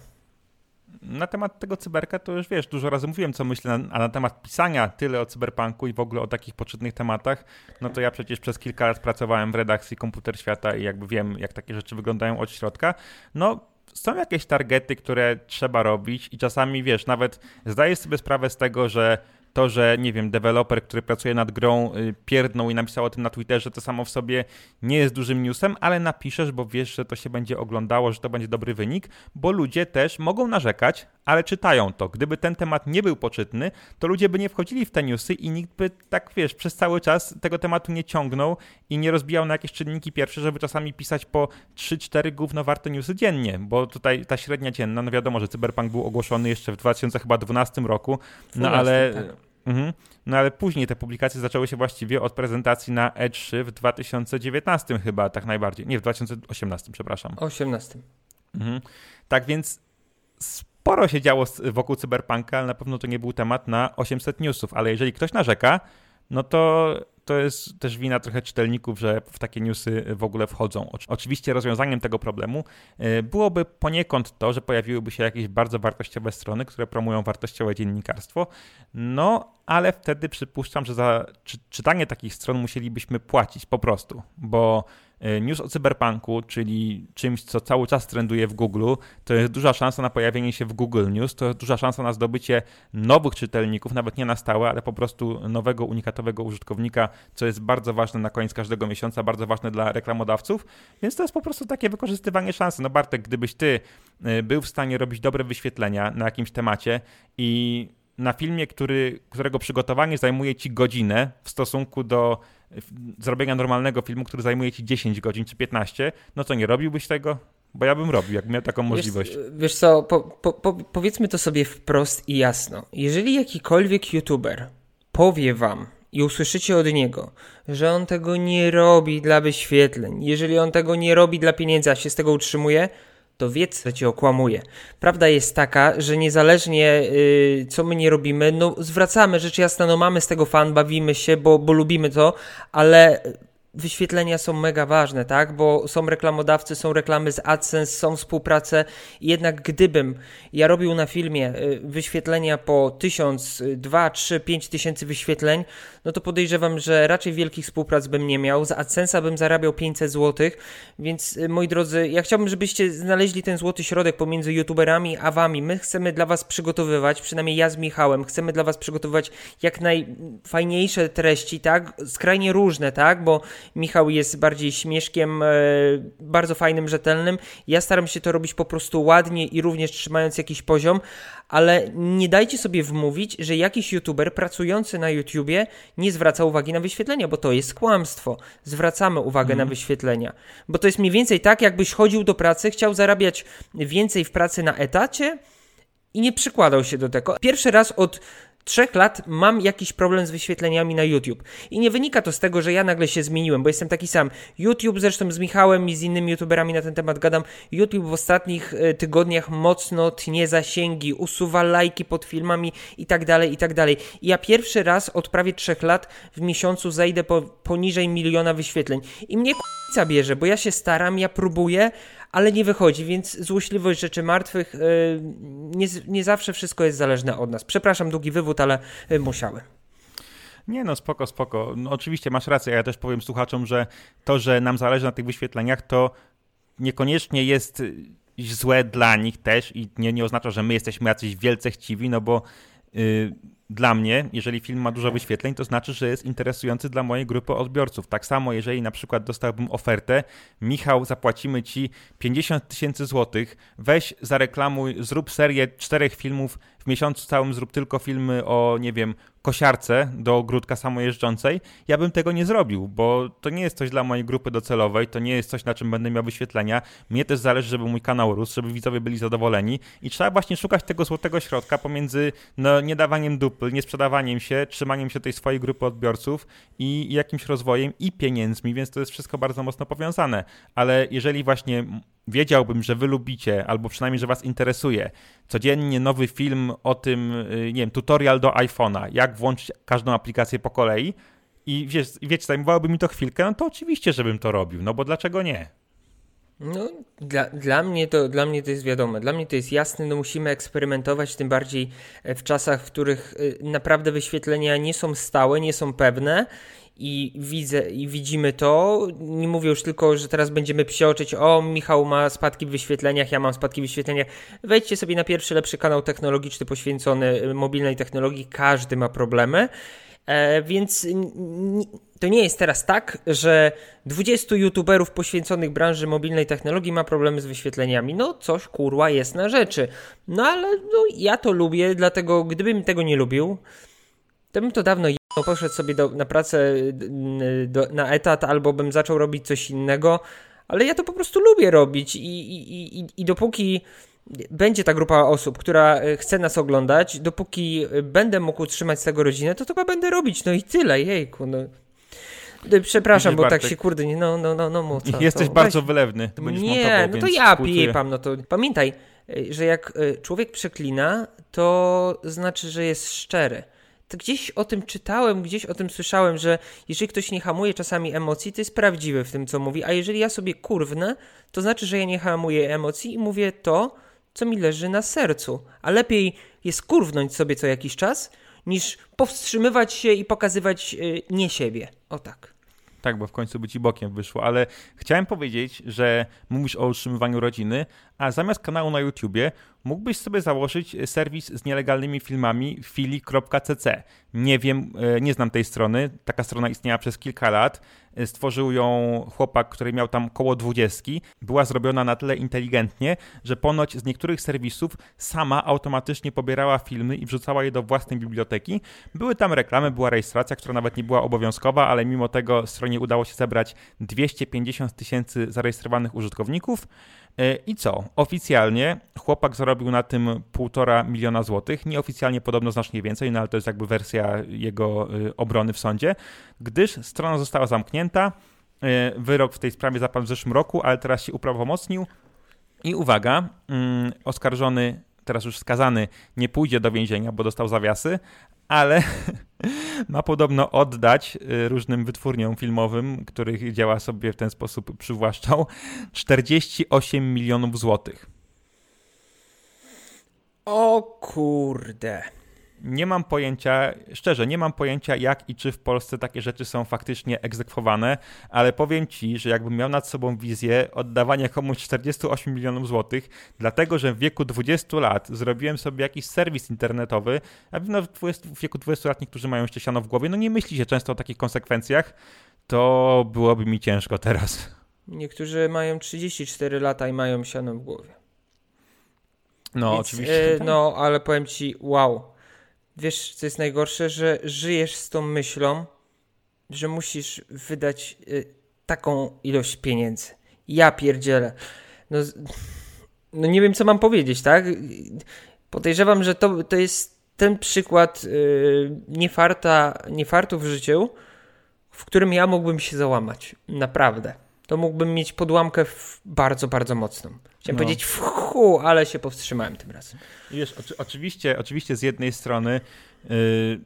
Na temat tego cyberka to już wiesz, dużo razy mówiłem, co myślę, a na temat pisania tyle o cyberpunku i w ogóle o takich poczytnych tematach, no to ja przecież przez kilka lat pracowałem w redakcji Komputer Świata i jakby wiem, jak takie rzeczy wyglądają od środka. No, są jakieś targety, które trzeba robić i czasami, wiesz, nawet zdajesz sobie sprawę z tego, że to, że nie wiem, deweloper, który pracuje nad grą, y, pierdnął i napisał o tym na Twitterze, to samo w sobie nie jest dużym newsem, ale napiszesz, bo wiesz, że to się będzie oglądało, że to będzie dobry wynik, bo ludzie też mogą narzekać, ale czytają to. Gdyby ten temat nie był poczytny, to ludzie by nie wchodzili w te newsy i nikt by tak, wiesz, przez cały czas tego tematu nie ciągnął i nie rozbijał na jakieś czynniki pierwsze, żeby czasami pisać po 3-4 gównowarte newsy dziennie, bo tutaj ta średnia dzienna, no wiadomo, że Cyberpunk był ogłoszony jeszcze w 2012 roku, no 12, ale... Tak Mhm. No ale później te publikacje zaczęły się właściwie od prezentacji na E3 w 2019 chyba, tak najbardziej. Nie, w 2018, przepraszam. 18. Mhm. Tak więc sporo się działo wokół Cyberpunka, ale na pewno to nie był temat na 800 newsów. Ale jeżeli ktoś narzeka, no to to jest też wina trochę czytelników, że w takie newsy w ogóle wchodzą. Oczywiście rozwiązaniem tego problemu e, byłoby poniekąd to, że pojawiłyby się jakieś bardzo wartościowe strony, które promują wartościowe dziennikarstwo, no ale wtedy przypuszczam, że za czytanie takich stron musielibyśmy płacić po prostu, bo news o cyberpunku, czyli czymś, co cały czas trenduje w Google, to jest duża szansa na pojawienie się w Google News, to jest duża szansa na zdobycie nowych czytelników, nawet nie na stałe, ale po prostu nowego, unikatowego użytkownika, co jest bardzo ważne na koniec każdego miesiąca, bardzo ważne dla reklamodawców, więc to jest po prostu takie wykorzystywanie szansy. No Bartek, gdybyś ty e, był w stanie robić dobre wyświetlenia na jakimś temacie i na filmie, który, którego przygotowanie zajmuje ci godzinę w stosunku do zrobienia normalnego filmu, który zajmuje ci 10 godzin czy 15, no to nie robiłbyś tego? bo ja bym robił, jak miał taką możliwość. Wiesz, wiesz co, po, po, po, powiedzmy to sobie wprost i jasno. Jeżeli jakikolwiek youtuber powie wam i usłyszycie od niego, że on tego nie robi dla wyświetleń, jeżeli on tego nie robi dla pieniędzy, a się z tego utrzymuje, to wiedz, że cię okłamuje. Prawda jest taka, że niezależnie yy, co my nie robimy, no zwracamy rzecz jasna, no mamy z tego fan, bawimy się, bo, bo lubimy to, ale wyświetlenia są mega ważne, tak? Bo są reklamodawcy, są reklamy z AdSense, są współprace. Jednak gdybym ja robił na filmie y, wyświetlenia po 1000, 2, 3, 5 tysięcy wyświetleń, no to podejrzewam, że raczej wielkich współprac bym nie miał. Z AdSense'a bym zarabiał 500 zł, więc y, moi drodzy, ja chciałbym, żebyście znaleźli ten złoty środek pomiędzy youtuberami a wami. My chcemy dla was przygotowywać, przynajmniej ja z Michałem, chcemy dla was przygotowywać jak najfajniejsze treści, tak? Skrajnie różne, tak? Bo Michał jest bardziej śmieszkiem, e, bardzo fajnym, rzetelnym. Ja staram się to robić po prostu ładnie i również trzymając jakiś poziom, ale nie dajcie sobie wmówić, że jakiś youtuber pracujący na YouTubie nie zwraca uwagi na wyświetlenia, bo to jest kłamstwo. Zwracamy uwagę mm. na mhm. wyświetlenia. Bo to jest mniej więcej tak, jakbyś chodził do pracy, chciał zarabiać więcej w pracy na etacie i nie przykładał się do tego. Pierwszy raz od trzech lat mam jakiś problem z wyświetleniami na YouTube. I nie wynika to z tego, że ja nagle się zmieniłem, bo jestem taki sam. YouTube, zresztą z Michałem i z innymi YouTuberami na ten temat gadam, YouTube w ostatnich e, tygodniach mocno tnie zasięgi, usuwa lajki pod filmami i tak dalej, i tak dalej. I ja pierwszy raz od prawie trzech lat w miesiącu zejdę po, poniżej miliona wyświetleń. I mnie k***a bierze, bo ja się staram, ja próbuję, ale nie wychodzi, więc złośliwość rzeczy martwych, yy, nie, nie zawsze wszystko jest zależne od nas. Przepraszam, długi wywód, ale yy, musiałem. Nie no, spoko, spoko. No, oczywiście masz rację, ja też powiem słuchaczom, że to, że nam zależy na tych wyświetleniach, to niekoniecznie jest złe dla nich też i nie, nie oznacza, że my jesteśmy jacyś wielce chciwi, no bo yy, dla mnie, jeżeli film ma dużo wyświetleń, to znaczy, że jest interesujący dla mojej grupy odbiorców. Tak samo, jeżeli na przykład dostałbym ofertę, Michał, zapłacimy ci 50 tysięcy złotych, weź zareklamuj, zrób serię czterech filmów w miesiącu całym, zrób tylko filmy o, nie wiem, kosiarce do ogródka samojeżdżącej, ja bym tego nie zrobił, bo to nie jest coś dla mojej grupy docelowej, to nie jest coś, na czym będę miał wyświetlenia. Mnie też zależy, żeby mój kanał rósł, żeby widzowie byli zadowoleni i trzeba właśnie szukać tego złotego środka pomiędzy no, niedawaniem dupy, niesprzedawaniem się, trzymaniem się tej swojej grupy odbiorców i jakimś rozwojem i pieniędzmi, więc to jest wszystko bardzo mocno powiązane. Ale jeżeli właśnie wiedziałbym, że wy lubicie, albo przynajmniej, że was interesuje, codziennie nowy film o tym, y, nie wiem, tutorial do iPhone'a, jak włączyć każdą aplikację po kolei i wiesz, wiecie, zajmowałoby mi to chwilkę, no to oczywiście, żebym to robił, no bo dlaczego nie? No, dla, dla, mnie to, dla mnie to jest wiadome. Dla mnie to jest jasne, no musimy eksperymentować, tym bardziej e, w czasach, w których e, naprawdę wyświetlenia nie są stałe, nie są pewne i widzę i widzimy to. Nie mówię już tylko, że teraz będziemy psioczyć, o Michał ma spadki w wyświetleniach, ja mam spadki w wyświetleniach. Wejdźcie sobie na pierwszy lepszy kanał technologiczny poświęcony y, mobilnej technologii, każdy ma problemy. E, więc to nie jest teraz tak, że 20 youtuberów poświęconych branży mobilnej technologii ma problemy z wyświetleniami. No coś kurwa jest na rzeczy. No ale no, ja to lubię, dlatego gdybym tego nie lubił, to bym to dawno poszedł sobie do, na pracę do, na etat albo bym zaczął robić coś innego, ale ja to po prostu lubię robić i, i, i, i dopóki będzie ta grupa osób, która e, chce nas oglądać, dopóki będę mógł utrzymać z tego rodzinę, to to chyba będę robić, no i tyle, jejku, no. Przepraszam, Widzisz, bo Bartek, tak się kurde, nie, no, no, no, no, mów, co, Jesteś to, bardzo weź. wylewny. nie, no to ja piję pan, no to pamiętaj, e, że jak e, człowiek przeklina, to znaczy, że jest szczery to gdzieś o tym czytałem, gdzieś o tym słyszałem, że jeżeli ktoś nie hamuje czasami emocji, to jest prawdziwy w tym, co mówi, a jeżeli ja sobie kurwnę, to znaczy, że ja nie hamuję emocji i mówię to, co mi leży na sercu. A lepiej jest kurwnąć sobie co jakiś czas, niż powstrzymywać się i pokazywać yy, nie siebie. O tak. Tak, bo w końcu by ci bokiem wyszło, ale chciałem powiedzieć, że mówisz o utrzymywaniu rodziny, a zamiast kanału na YouTubie mógłbyś sobie założyć serwis z nielegalnymi filmami fili.cc. Nie wiem, e, nie znam tej strony. Taka strona istniała przez kilka lat. E, stworzył ją chłopak, który miał tam koło dwudziestki. Była zrobiona na tyle inteligentnie, że ponoć z niektórych serwisów sama automatycznie pobierała filmy i wrzucała je do własnej biblioteki. Były tam reklamy, była rejestracja, która nawet nie była obowiązkowa, ale mimo tego stronie udało się zebrać 250 tysięcy zarejestrowanych użytkowników. E, I co? Oficjalnie chłopak zarobił na tym półtora miliona złotych, nieoficjalnie podobno znacznie więcej, no ale to jest jakby wersja jego e, obrony w sądzie, gdyż strona została zamknięta. E, wyrok w tej sprawie zapadł w zeszłym roku, ale teraz się uprawomocnił. I uwaga, mm, oskarżony, teraz już skazany, nie pójdzie do więzienia, bo dostał zawiasy, ale ma podobno oddać y, różnym wytwórniom filmowym, których działa sobie w ten sposób przywłaszczał, 48 milionów złotych. O kurde. Nie mam pojęcia, szczerze, nie mam pojęcia jak i czy w Polsce takie rzeczy są faktycznie egzekwowane, ale powiem ci, że jakbym miał nad sobą wizję oddawania komuś 48 milionów złotych, dlatego że w wieku 20 lat zrobiłem sobie jakiś serwis internetowy, a no w, 20, w wieku 20 lat niektórzy mają jeszcze siano w głowie, no nie myśli się często o takich konsekwencjach, to byłoby mi ciężko teraz. Niektórzy mają 34 lata i mają siano w głowie. No, Więc, oczywiście. Yy, no, ale powiem ci, wow wiesz, co jest najgorsze, że żyjesz z tą myślą, że musisz wydać y, taką ilość pieniędzy. Ja pierdzielę. No, no nie wiem, co mam powiedzieć, tak? Podejrzewam, że to, to jest ten przykład y, niefarta, niefartu w życiu, w którym ja mógłbym się załamać. Naprawdę. To mógłbym mieć podłamkę bardzo, bardzo mocną. Chciałem no. powiedzieć wchu, ale się powstrzymałem tym razem. Wiesz, oczy, oczywiście, oczywiście z jednej strony yy,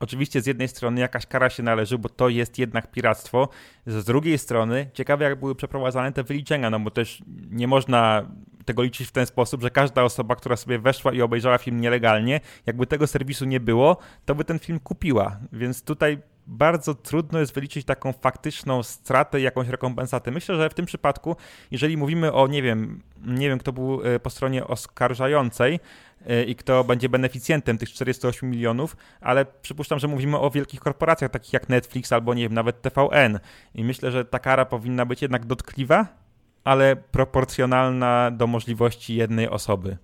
oczywiście z jednej strony jakaś kara się należy, bo to jest jednak piractwo. Z drugiej strony ciekawe jak były przeprowadzane te wyliczenia, no bo też nie można tego liczyć w ten sposób, że każda osoba, która sobie weszła i obejrzała film nielegalnie, jakby tego serwisu nie było, to by ten film kupiła. Więc tutaj bardzo trudno jest wyliczyć taką faktyczną stratę, jakąś rekompensatę. Myślę, że w tym przypadku, jeżeli mówimy o, nie wiem, nie wiem kto był e, po stronie oskarżającej e, i kto będzie beneficjentem tych 48 milionów, ale przypuszczam, że mówimy o wielkich korporacjach takich jak Netflix albo nie wiem, nawet TVN. I myślę, że ta kara powinna być jednak dotkliwa, ale proporcjonalna do możliwości jednej osoby.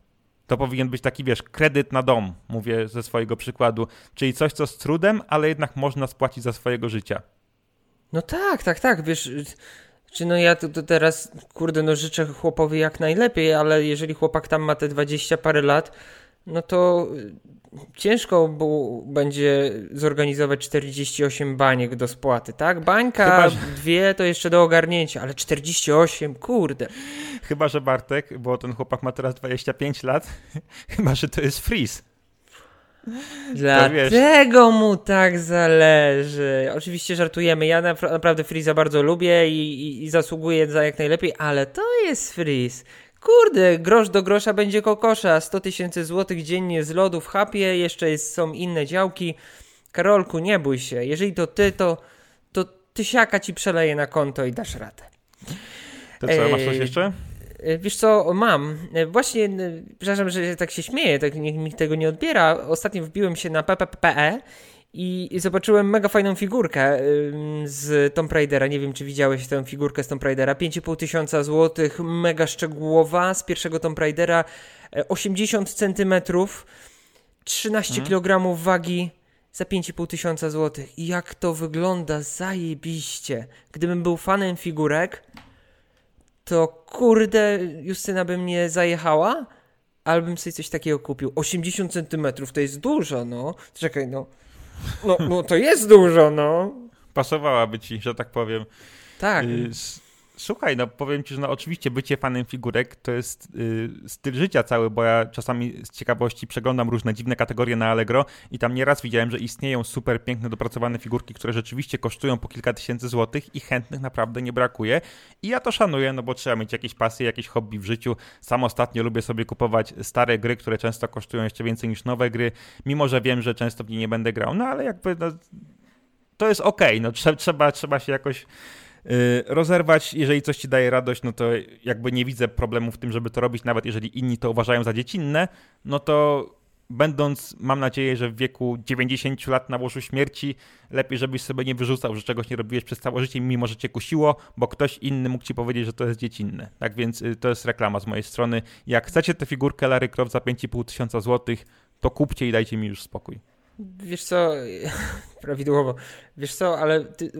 To powinien być taki, wiesz, kredyt na dom, mówię ze swojego przykładu, czyli coś, co z trudem, ale jednak można spłacić za swojego życia. No tak, tak, tak, wiesz, czy no ja to, to teraz, kurde, no życzę chłopowi jak najlepiej, ale jeżeli chłopak tam ma te 20 parę lat, no to ciężko było, będzie zorganizować 48 baniek do spłaty, tak? Bańka, Chyba, że... dwie to jeszcze do ogarnięcia, ale 48, kurde. Chyba, że Bartek, bo ten chłopak ma teraz 25 lat, chyba, że to jest freeze. Dlatego mu tak zależy. Oczywiście żartujemy. Ja naprawdę Freeza bardzo lubię i, i, i zasługuję za jak najlepiej, ale to jest Freeze. Kurde, grosz do grosza będzie kokosza. 100 tysięcy złotych dziennie z lodu w hapie, jeszcze jest, są inne działki. Karolku, nie bój się. Jeżeli to ty, to, to tysiaka ci przeleje na konto i dasz radę. To co, masz coś jeszcze? E, wiesz co, mam. E, właśnie, przepraszam, że tak się śmieję, tak nikt mi tego nie odbiera. Ostatnio wbiłem się na PPPE i, zobaczyłem mega fajną figurkę z Tomb Raidera. Nie wiem, czy widziałeś tę figurkę z Tomb Raidera. 5,5 tysiąca złotych, mega szczegółowa z pierwszego Tomb Raidera. 80 e, centymetrów, 13 hmm. kg wagi za 5,5 tysiąca złotych. I jak to wygląda zajebiście. Gdybym był fanem figurek, to kurde, Justyna by mnie zajechała, ale bym sobie coś takiego kupił. 80 centymetrów to jest dużo, no. Czekaj, no. No, no to jest dużo, no. Pasowałaby ci, że tak powiem. Tak. Y, słuchaj, no powiem ci, że no oczywiście bycie fanem figurek to jest y, styl życia cały, bo ja czasami z ciekawości przeglądam różne dziwne kategorie na Allegro i tam nieraz widziałem, że istnieją super piękne, dopracowane figurki, które rzeczywiście kosztują po kilka tysięcy złotych i chętnych naprawdę nie brakuje. I ja to szanuję, no bo trzeba mieć jakieś pasje, jakieś hobby w życiu. Sam ostatnio lubię sobie kupować stare gry, które często kosztują jeszcze więcej niż nowe gry, mimo że wiem, że często w nie nie będę grał, no ale jakby no, to jest okej, okay. no trzeba, trzeba się jakoś rozerwać, jeżeli coś ci daje radość, no to jakby nie widzę problemu w tym, żeby to robić, nawet jeżeli inni to uważają za dziecinne, no to będąc, mam nadzieję, że w wieku 90 lat na łożu śmierci, lepiej, żebyś sobie nie wyrzucał, że czegoś nie robiłeś przez całe życie, mimo że cię kusiło, bo ktoś inny mógł ci powiedzieć, że to jest dziecinne. Tak więc y, to jest reklama z mojej strony. Jak chcecie tę figurkę Larry Croft za 5,5 tysiąca złotych, to kupcie i dajcie mi już spokój. Wiesz co, prawidłowo, wiesz co, ale ty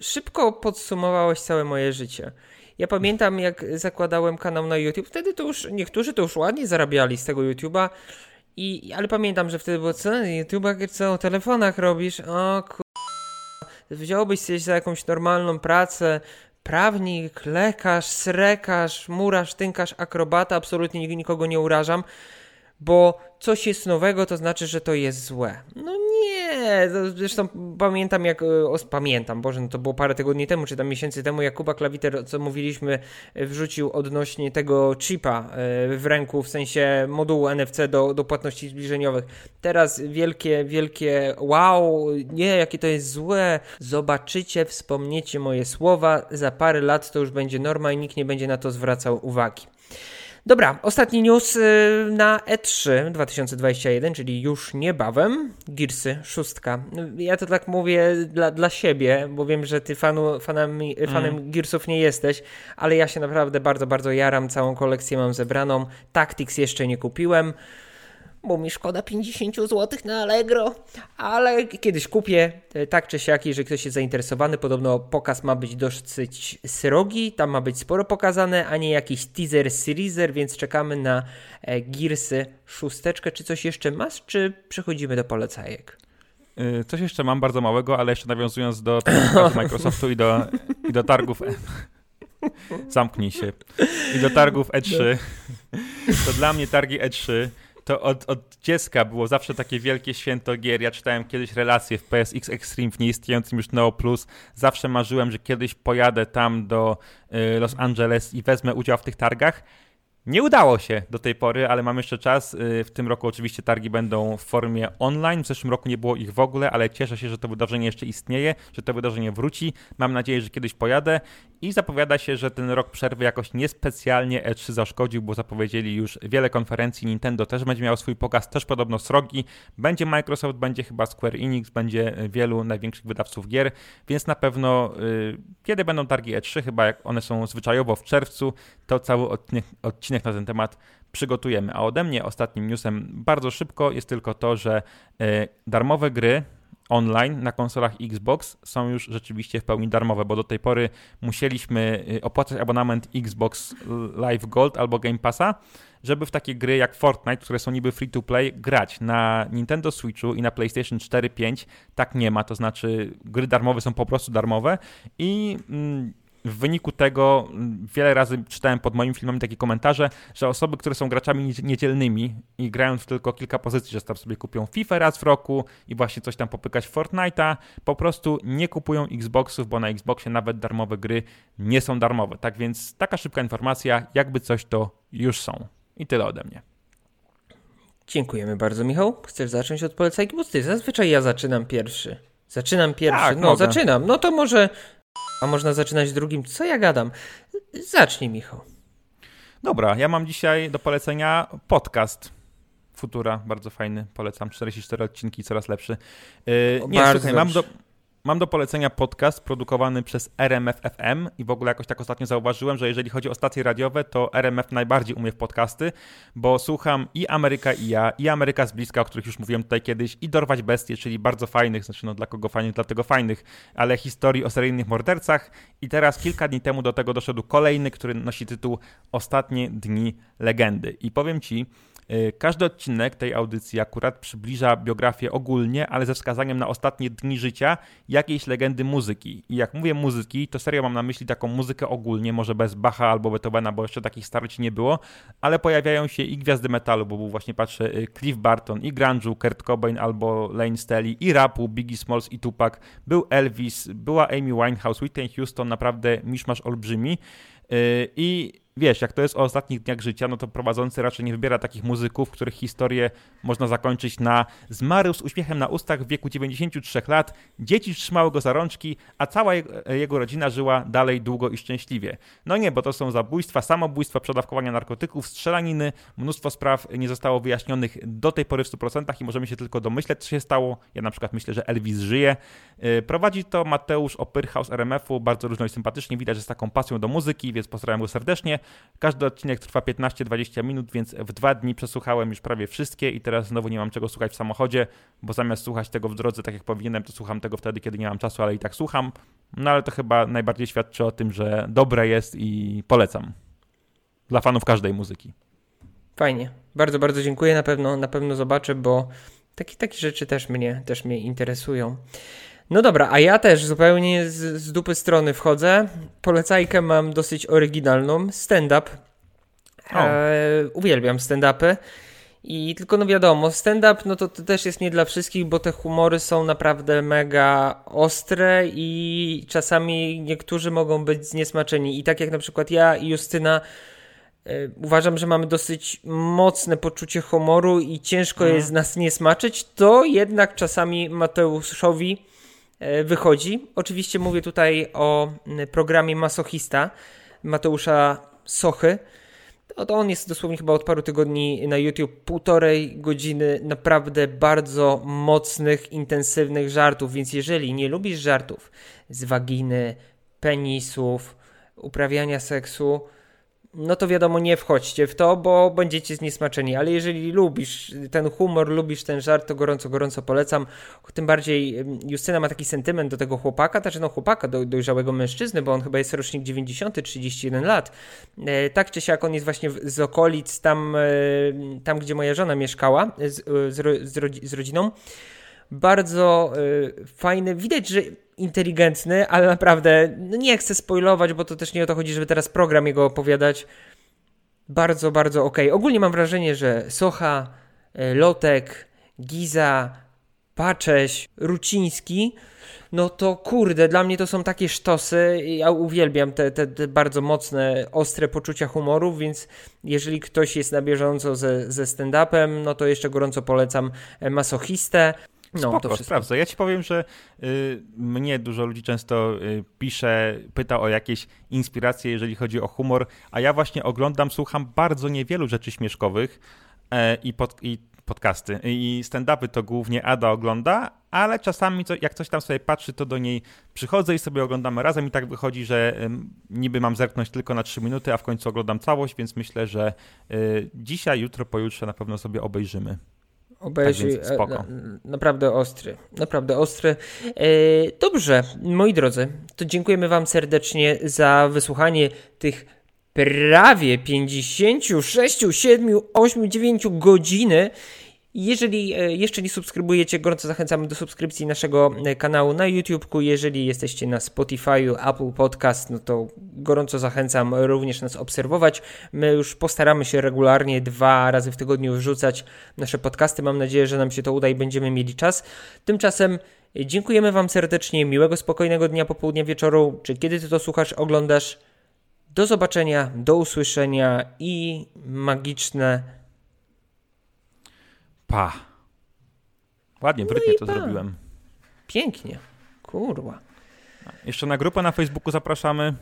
szybko podsumowałeś całe moje życie. Ja pamiętam, jak zakładałem kanał na YouTube, wtedy to już niektórzy to już ładnie zarabiali z tego YouTube'a. I, ale pamiętam, że wtedy było co, YouTube'a co o telefonach robisz? O kur... Wziąłbyś się za jakąś normalną pracę, prawnik, lekarz, srekarz, murarz, tynkarz, akrobata, absolutnie nikogo nie urażam, bo coś jest nowego, to znaczy, że to jest złe. No nie, zresztą pamiętam jak, o, pamiętam, Boże, no to było parę tygodni temu, czy tam miesięcy temu, jak Kuba Klawiter, co mówiliśmy, wrzucił odnośnie tego chipa e, w ręku, w sensie modułu NFC do, do płatności zbliżeniowych. Teraz wielkie, wielkie wow, nie, jakie to jest złe, zobaczycie, wspomniecie moje słowa, za parę lat to już będzie norma i nikt nie będzie na to zwracał uwagi. Dobra, ostatni news y, na E3 2021, czyli już niebawem. Gearsy, szóstka. Ja to tak mówię dla, dla siebie, bo wiem, że ty fanu, fanami, fanem mm. Gearsów nie jesteś, ale ja się naprawdę bardzo, bardzo jaram. Całą kolekcję mam zebraną. Tactics jeszcze nie kupiłem bo mi szkoda 50 zł na Allegro, ale kiedyś kupię, e, tak czy siak, jeżeli ktoś jest zainteresowany, podobno pokaz ma być dosyć srogi, tam ma być sporo pokazane, a nie jakiś teaser serieser, więc czekamy na e, Gearsy szósteczkę. Czy coś jeszcze masz, czy przechodzimy do polecajek? Y, coś jeszcze mam bardzo małego, ale jeszcze nawiązując do Microsoftu i do, i do targów. E- Zamknij się. I do targów E3. To dla mnie targi E3 to od, od dziecka było zawsze takie wielkie święto gier. Ja czytałem kiedyś relacje w PSX Extreme w nieistniejącym już Neo Plus. Zawsze marzyłem, że kiedyś pojadę tam do y, Los Angeles i wezmę udział w tych targach. Nie udało się do tej pory, ale mam jeszcze czas. Y, w tym roku oczywiście targi będą w formie online. W zeszłym roku nie było ich w ogóle, ale cieszę się, że to wydarzenie jeszcze istnieje, że to wydarzenie wróci. Mam nadzieję, że kiedyś pojadę i zapowiada się, że ten rok przerwy jakoś niespecjalnie E3 zaszkodził, bo zapowiedzieli już wiele konferencji. Nintendo też będzie miał swój pokaz, też podobno srogi. Będzie Microsoft, będzie chyba Square Enix, będzie wielu największych wydawców gier, więc na pewno yy, kiedy będą targi E3, chyba jak one są zwyczajowo w czerwcu, to cały odcinek, odcinek na ten temat przygotujemy. A ode mnie ostatnim newsem bardzo szybko jest tylko to, że yy, darmowe gry online na konsolach Xbox są już rzeczywiście w pełni darmowe, bo do tej pory musieliśmy y, opłacać abonament Xbox Live Gold albo Game Passa, żeby w takie gry jak Fortnite, które są niby free to play, grać. Na Nintendo Switchu i na PlayStation 4, 5 tak nie ma, to znaczy gry darmowe są po prostu darmowe i mm, w wyniku tego mm, wiele razy czytałem pod moim filmem takie komentarze, że osoby, które są graczami niedzielnymi i grają w tylko kilka pozycji, że tam sobie kupią FIFA raz w roku i właśnie coś tam popykać w Fortnite'a, po prostu nie kupują Xboxów, bo na Xboxie nawet darmowe gry nie są darmowe. Tak więc taka szybka informacja, jakby coś to już są. I tyle ode mnie. Dziękujemy bardzo, Michał. Chcesz zacząć od polecajki? Bo ty zazwyczaj ja zaczynam pierwszy. Zaczynam pierwszy. Tak, no, mogę. zaczynam. No to może a można zaczynać drugim. Co ja gadam? Zacznij, Michał. Dobra, ja mam dzisiaj do polecenia podcast. Futura, bardzo fajny, polecam. 44 odcinki, coraz lepszy. Yy, nie, bardzo słuchaj, mam do, Mam do polecenia podcast produkowany przez RMF FM i w ogóle jakoś tak ostatnio zauważyłem, że jeżeli chodzi o stacje radiowe, to RMF najbardziej umie w podcasty, bo słucham i Ameryka i ja, i Ameryka z bliska, o których już mówiłem tutaj kiedyś, i Dorwać Bestie, czyli bardzo fajnych, znaczy no dla kogo fajnych, dlatego fajnych, ale historii o seryjnych mordercach i teraz kilka dni temu do tego doszedł kolejny, który nosi tytuł Ostatnie Dni Legendy. I powiem Ci, każdy odcinek tej audycji akurat przybliża biografię ogólnie, ale ze wskazaniem na ostatnie dni życia jakiejś legendy muzyki. I jak mówię muzyki, to serio mam na myśli taką muzykę ogólnie, może bez Bacha albo Beethovena, bo jeszcze takich starci nie było, ale pojawiają się i gwiazdy metalu, bo był właśnie, patrzę, y, Cliff Barton, i grunge'u, Kurt Cobain albo Lane Staley, i rapu, Biggie Smalls i Tupac, był Elvis, była Amy Winehouse, Whitney Houston, naprawdę miszmasz olbrzymi. Y, I wiesz, jak to jest o ostatnich dniach życia, no to prowadzący raczej nie wybiera takich muzyków, których historię można zakończyć na zmarł z uśmiechem na ustach w wieku 93 lat, dzieci trzymały go za rączki, a cała jego rodzina żyła dalej długo i szczęśliwie. No nie, bo to są zabójstwa, samobójstwa, przedawkowania narkotyków, strzelaniny, mnóstwo spraw nie zostało wyjaśnionych do tej pory w 100% i możemy się tylko domyśleć, co się stało. Ja na przykład myślę, że Elvis żyje. Y, prowadzi to Mateusz Opyrcha z RMF-u, bardzo różno i sympatycznie, widać, że z taką pasją do muzyki, więc pozdrawiam go serdecznie. Każdy odcinek trwa 15-20 minut, więc w dwa dni przesłuchałem już prawie wszystkie i teraz znowu nie mam czego słuchać w samochodzie, bo zamiast słuchać tego w drodze tak jak powinienem, to słucham tego wtedy, kiedy nie mam czasu, ale i tak słucham. No ale to chyba najbardziej świadczy o tym, że dobre jest i polecam. Dla fanów każdej muzyki. Fajnie. Bardzo, bardzo dziękuję. Na pewno, na pewno zobaczę, bo takie, takie rzeczy też mnie, też mnie interesują. No dobra, a ja też zupełnie z, z dupy strony wchodzę. Polecajkę mam dosyć oryginalną. Stand-up. E, uwielbiam stand-upy. I tylko no wiadomo, stand-up no to, to też jest nie dla wszystkich, bo te humory są naprawdę mega ostre i czasami niektórzy mogą być zniesmaczeni. I tak jak na przykład ja i Justyna e, uważam, że mamy dosyć mocne poczucie humoru i ciężko mhm. jest nas nie smaczyć, to jednak czasami Mateuszowi wychodzi. Oczywiście mówię tutaj o programie Masochista Mateusza Sochy. To on jest dosłownie chyba od paru tygodni na YouTube, półtorej godziny naprawdę bardzo mocnych, intensywnych żartów, więc jeżeli nie lubisz żartów z waginy, penisów, uprawiania seksu, no to wiadomo, nie wchodźcie w to, bo będziecie zniesmaczeni. Ale jeżeli lubisz ten humor, lubisz ten żart, to gorąco, gorąco polecam. Tym bardziej Justyna ma taki sentyment do tego chłopaka, znaczy no chłopaka, do, dojrzałego mężczyzny, bo on chyba jest rocznik 90, 31 lat. E, tak czy siak on jest właśnie z okolic, tam, e, tam gdzie moja żona mieszkała z, z, z, z rodziną. Bardzo e, fajny. Widać, że inteligentny, ale naprawdę no nie chcę spoilować, bo to też nie o to chodzi, żeby teraz program jego opowiadać. Bardzo, bardzo ok. Ogólnie mam wrażenie, że Socha, e, Lotek, Giza, Pacześ, Ruciński, no to kurde, dla mnie to są takie sztosy. Ja uwielbiam te, te, te bardzo mocne, ostre poczucia humoru, więc jeżeli ktoś jest na bieżąco ze, ze stand-upem, no to jeszcze gorąco polecam Masochistę. No, Spoko, to sprawdzę. Ja ci powiem, że y, mnie dużo ludzi często y, pisze, pyta o jakieś inspiracje, jeżeli chodzi o humor, a ja właśnie oglądam, słucham bardzo niewielu rzeczy śmieszkowych e, i, pod, i podcasty. I stand-upy to głównie Ada ogląda, ale czasami co, jak coś tam sobie patrzy, to do niej przychodzę i sobie oglądamy razem i tak wychodzi, że y, niby mam zerknąć tylko na 3 minuty, a w końcu oglądam całość, więc myślę, że y, dzisiaj, jutro, pojutrze na pewno sobie obejrzymy. Obejrzyj. Tak na, naprawdę ostry. Naprawdę ostry. E, dobrze, moi drodzy, to dziękujemy Wam serdecznie za wysłuchanie tych prawie 56, 7, 8, 9 godziny. Jeżeli e, jeszcze nie subskrybujecie, gorąco zachęcamy do subskrypcji naszego e, kanału na YouTubeku. Jeżeli jesteście na Spotify, Apple Podcast, no to gorąco zachęcam również nas obserwować. My już postaramy się regularnie dwa razy w tygodniu wrzucać nasze podcasty. Mam nadzieję, że nam się to uda i będziemy mieli czas. Tymczasem e, dziękujemy Wam serdecznie. Miłego, spokojnego dnia, popołudnia, wieczoru, czy kiedy Ty to słuchasz, oglądasz. Do zobaczenia, do usłyszenia i magiczne Pa. Ładnie, w rytmie no to pa. zrobiłem. Pięknie. Kurwa. Jeszcze na grupę na Facebooku zapraszamy.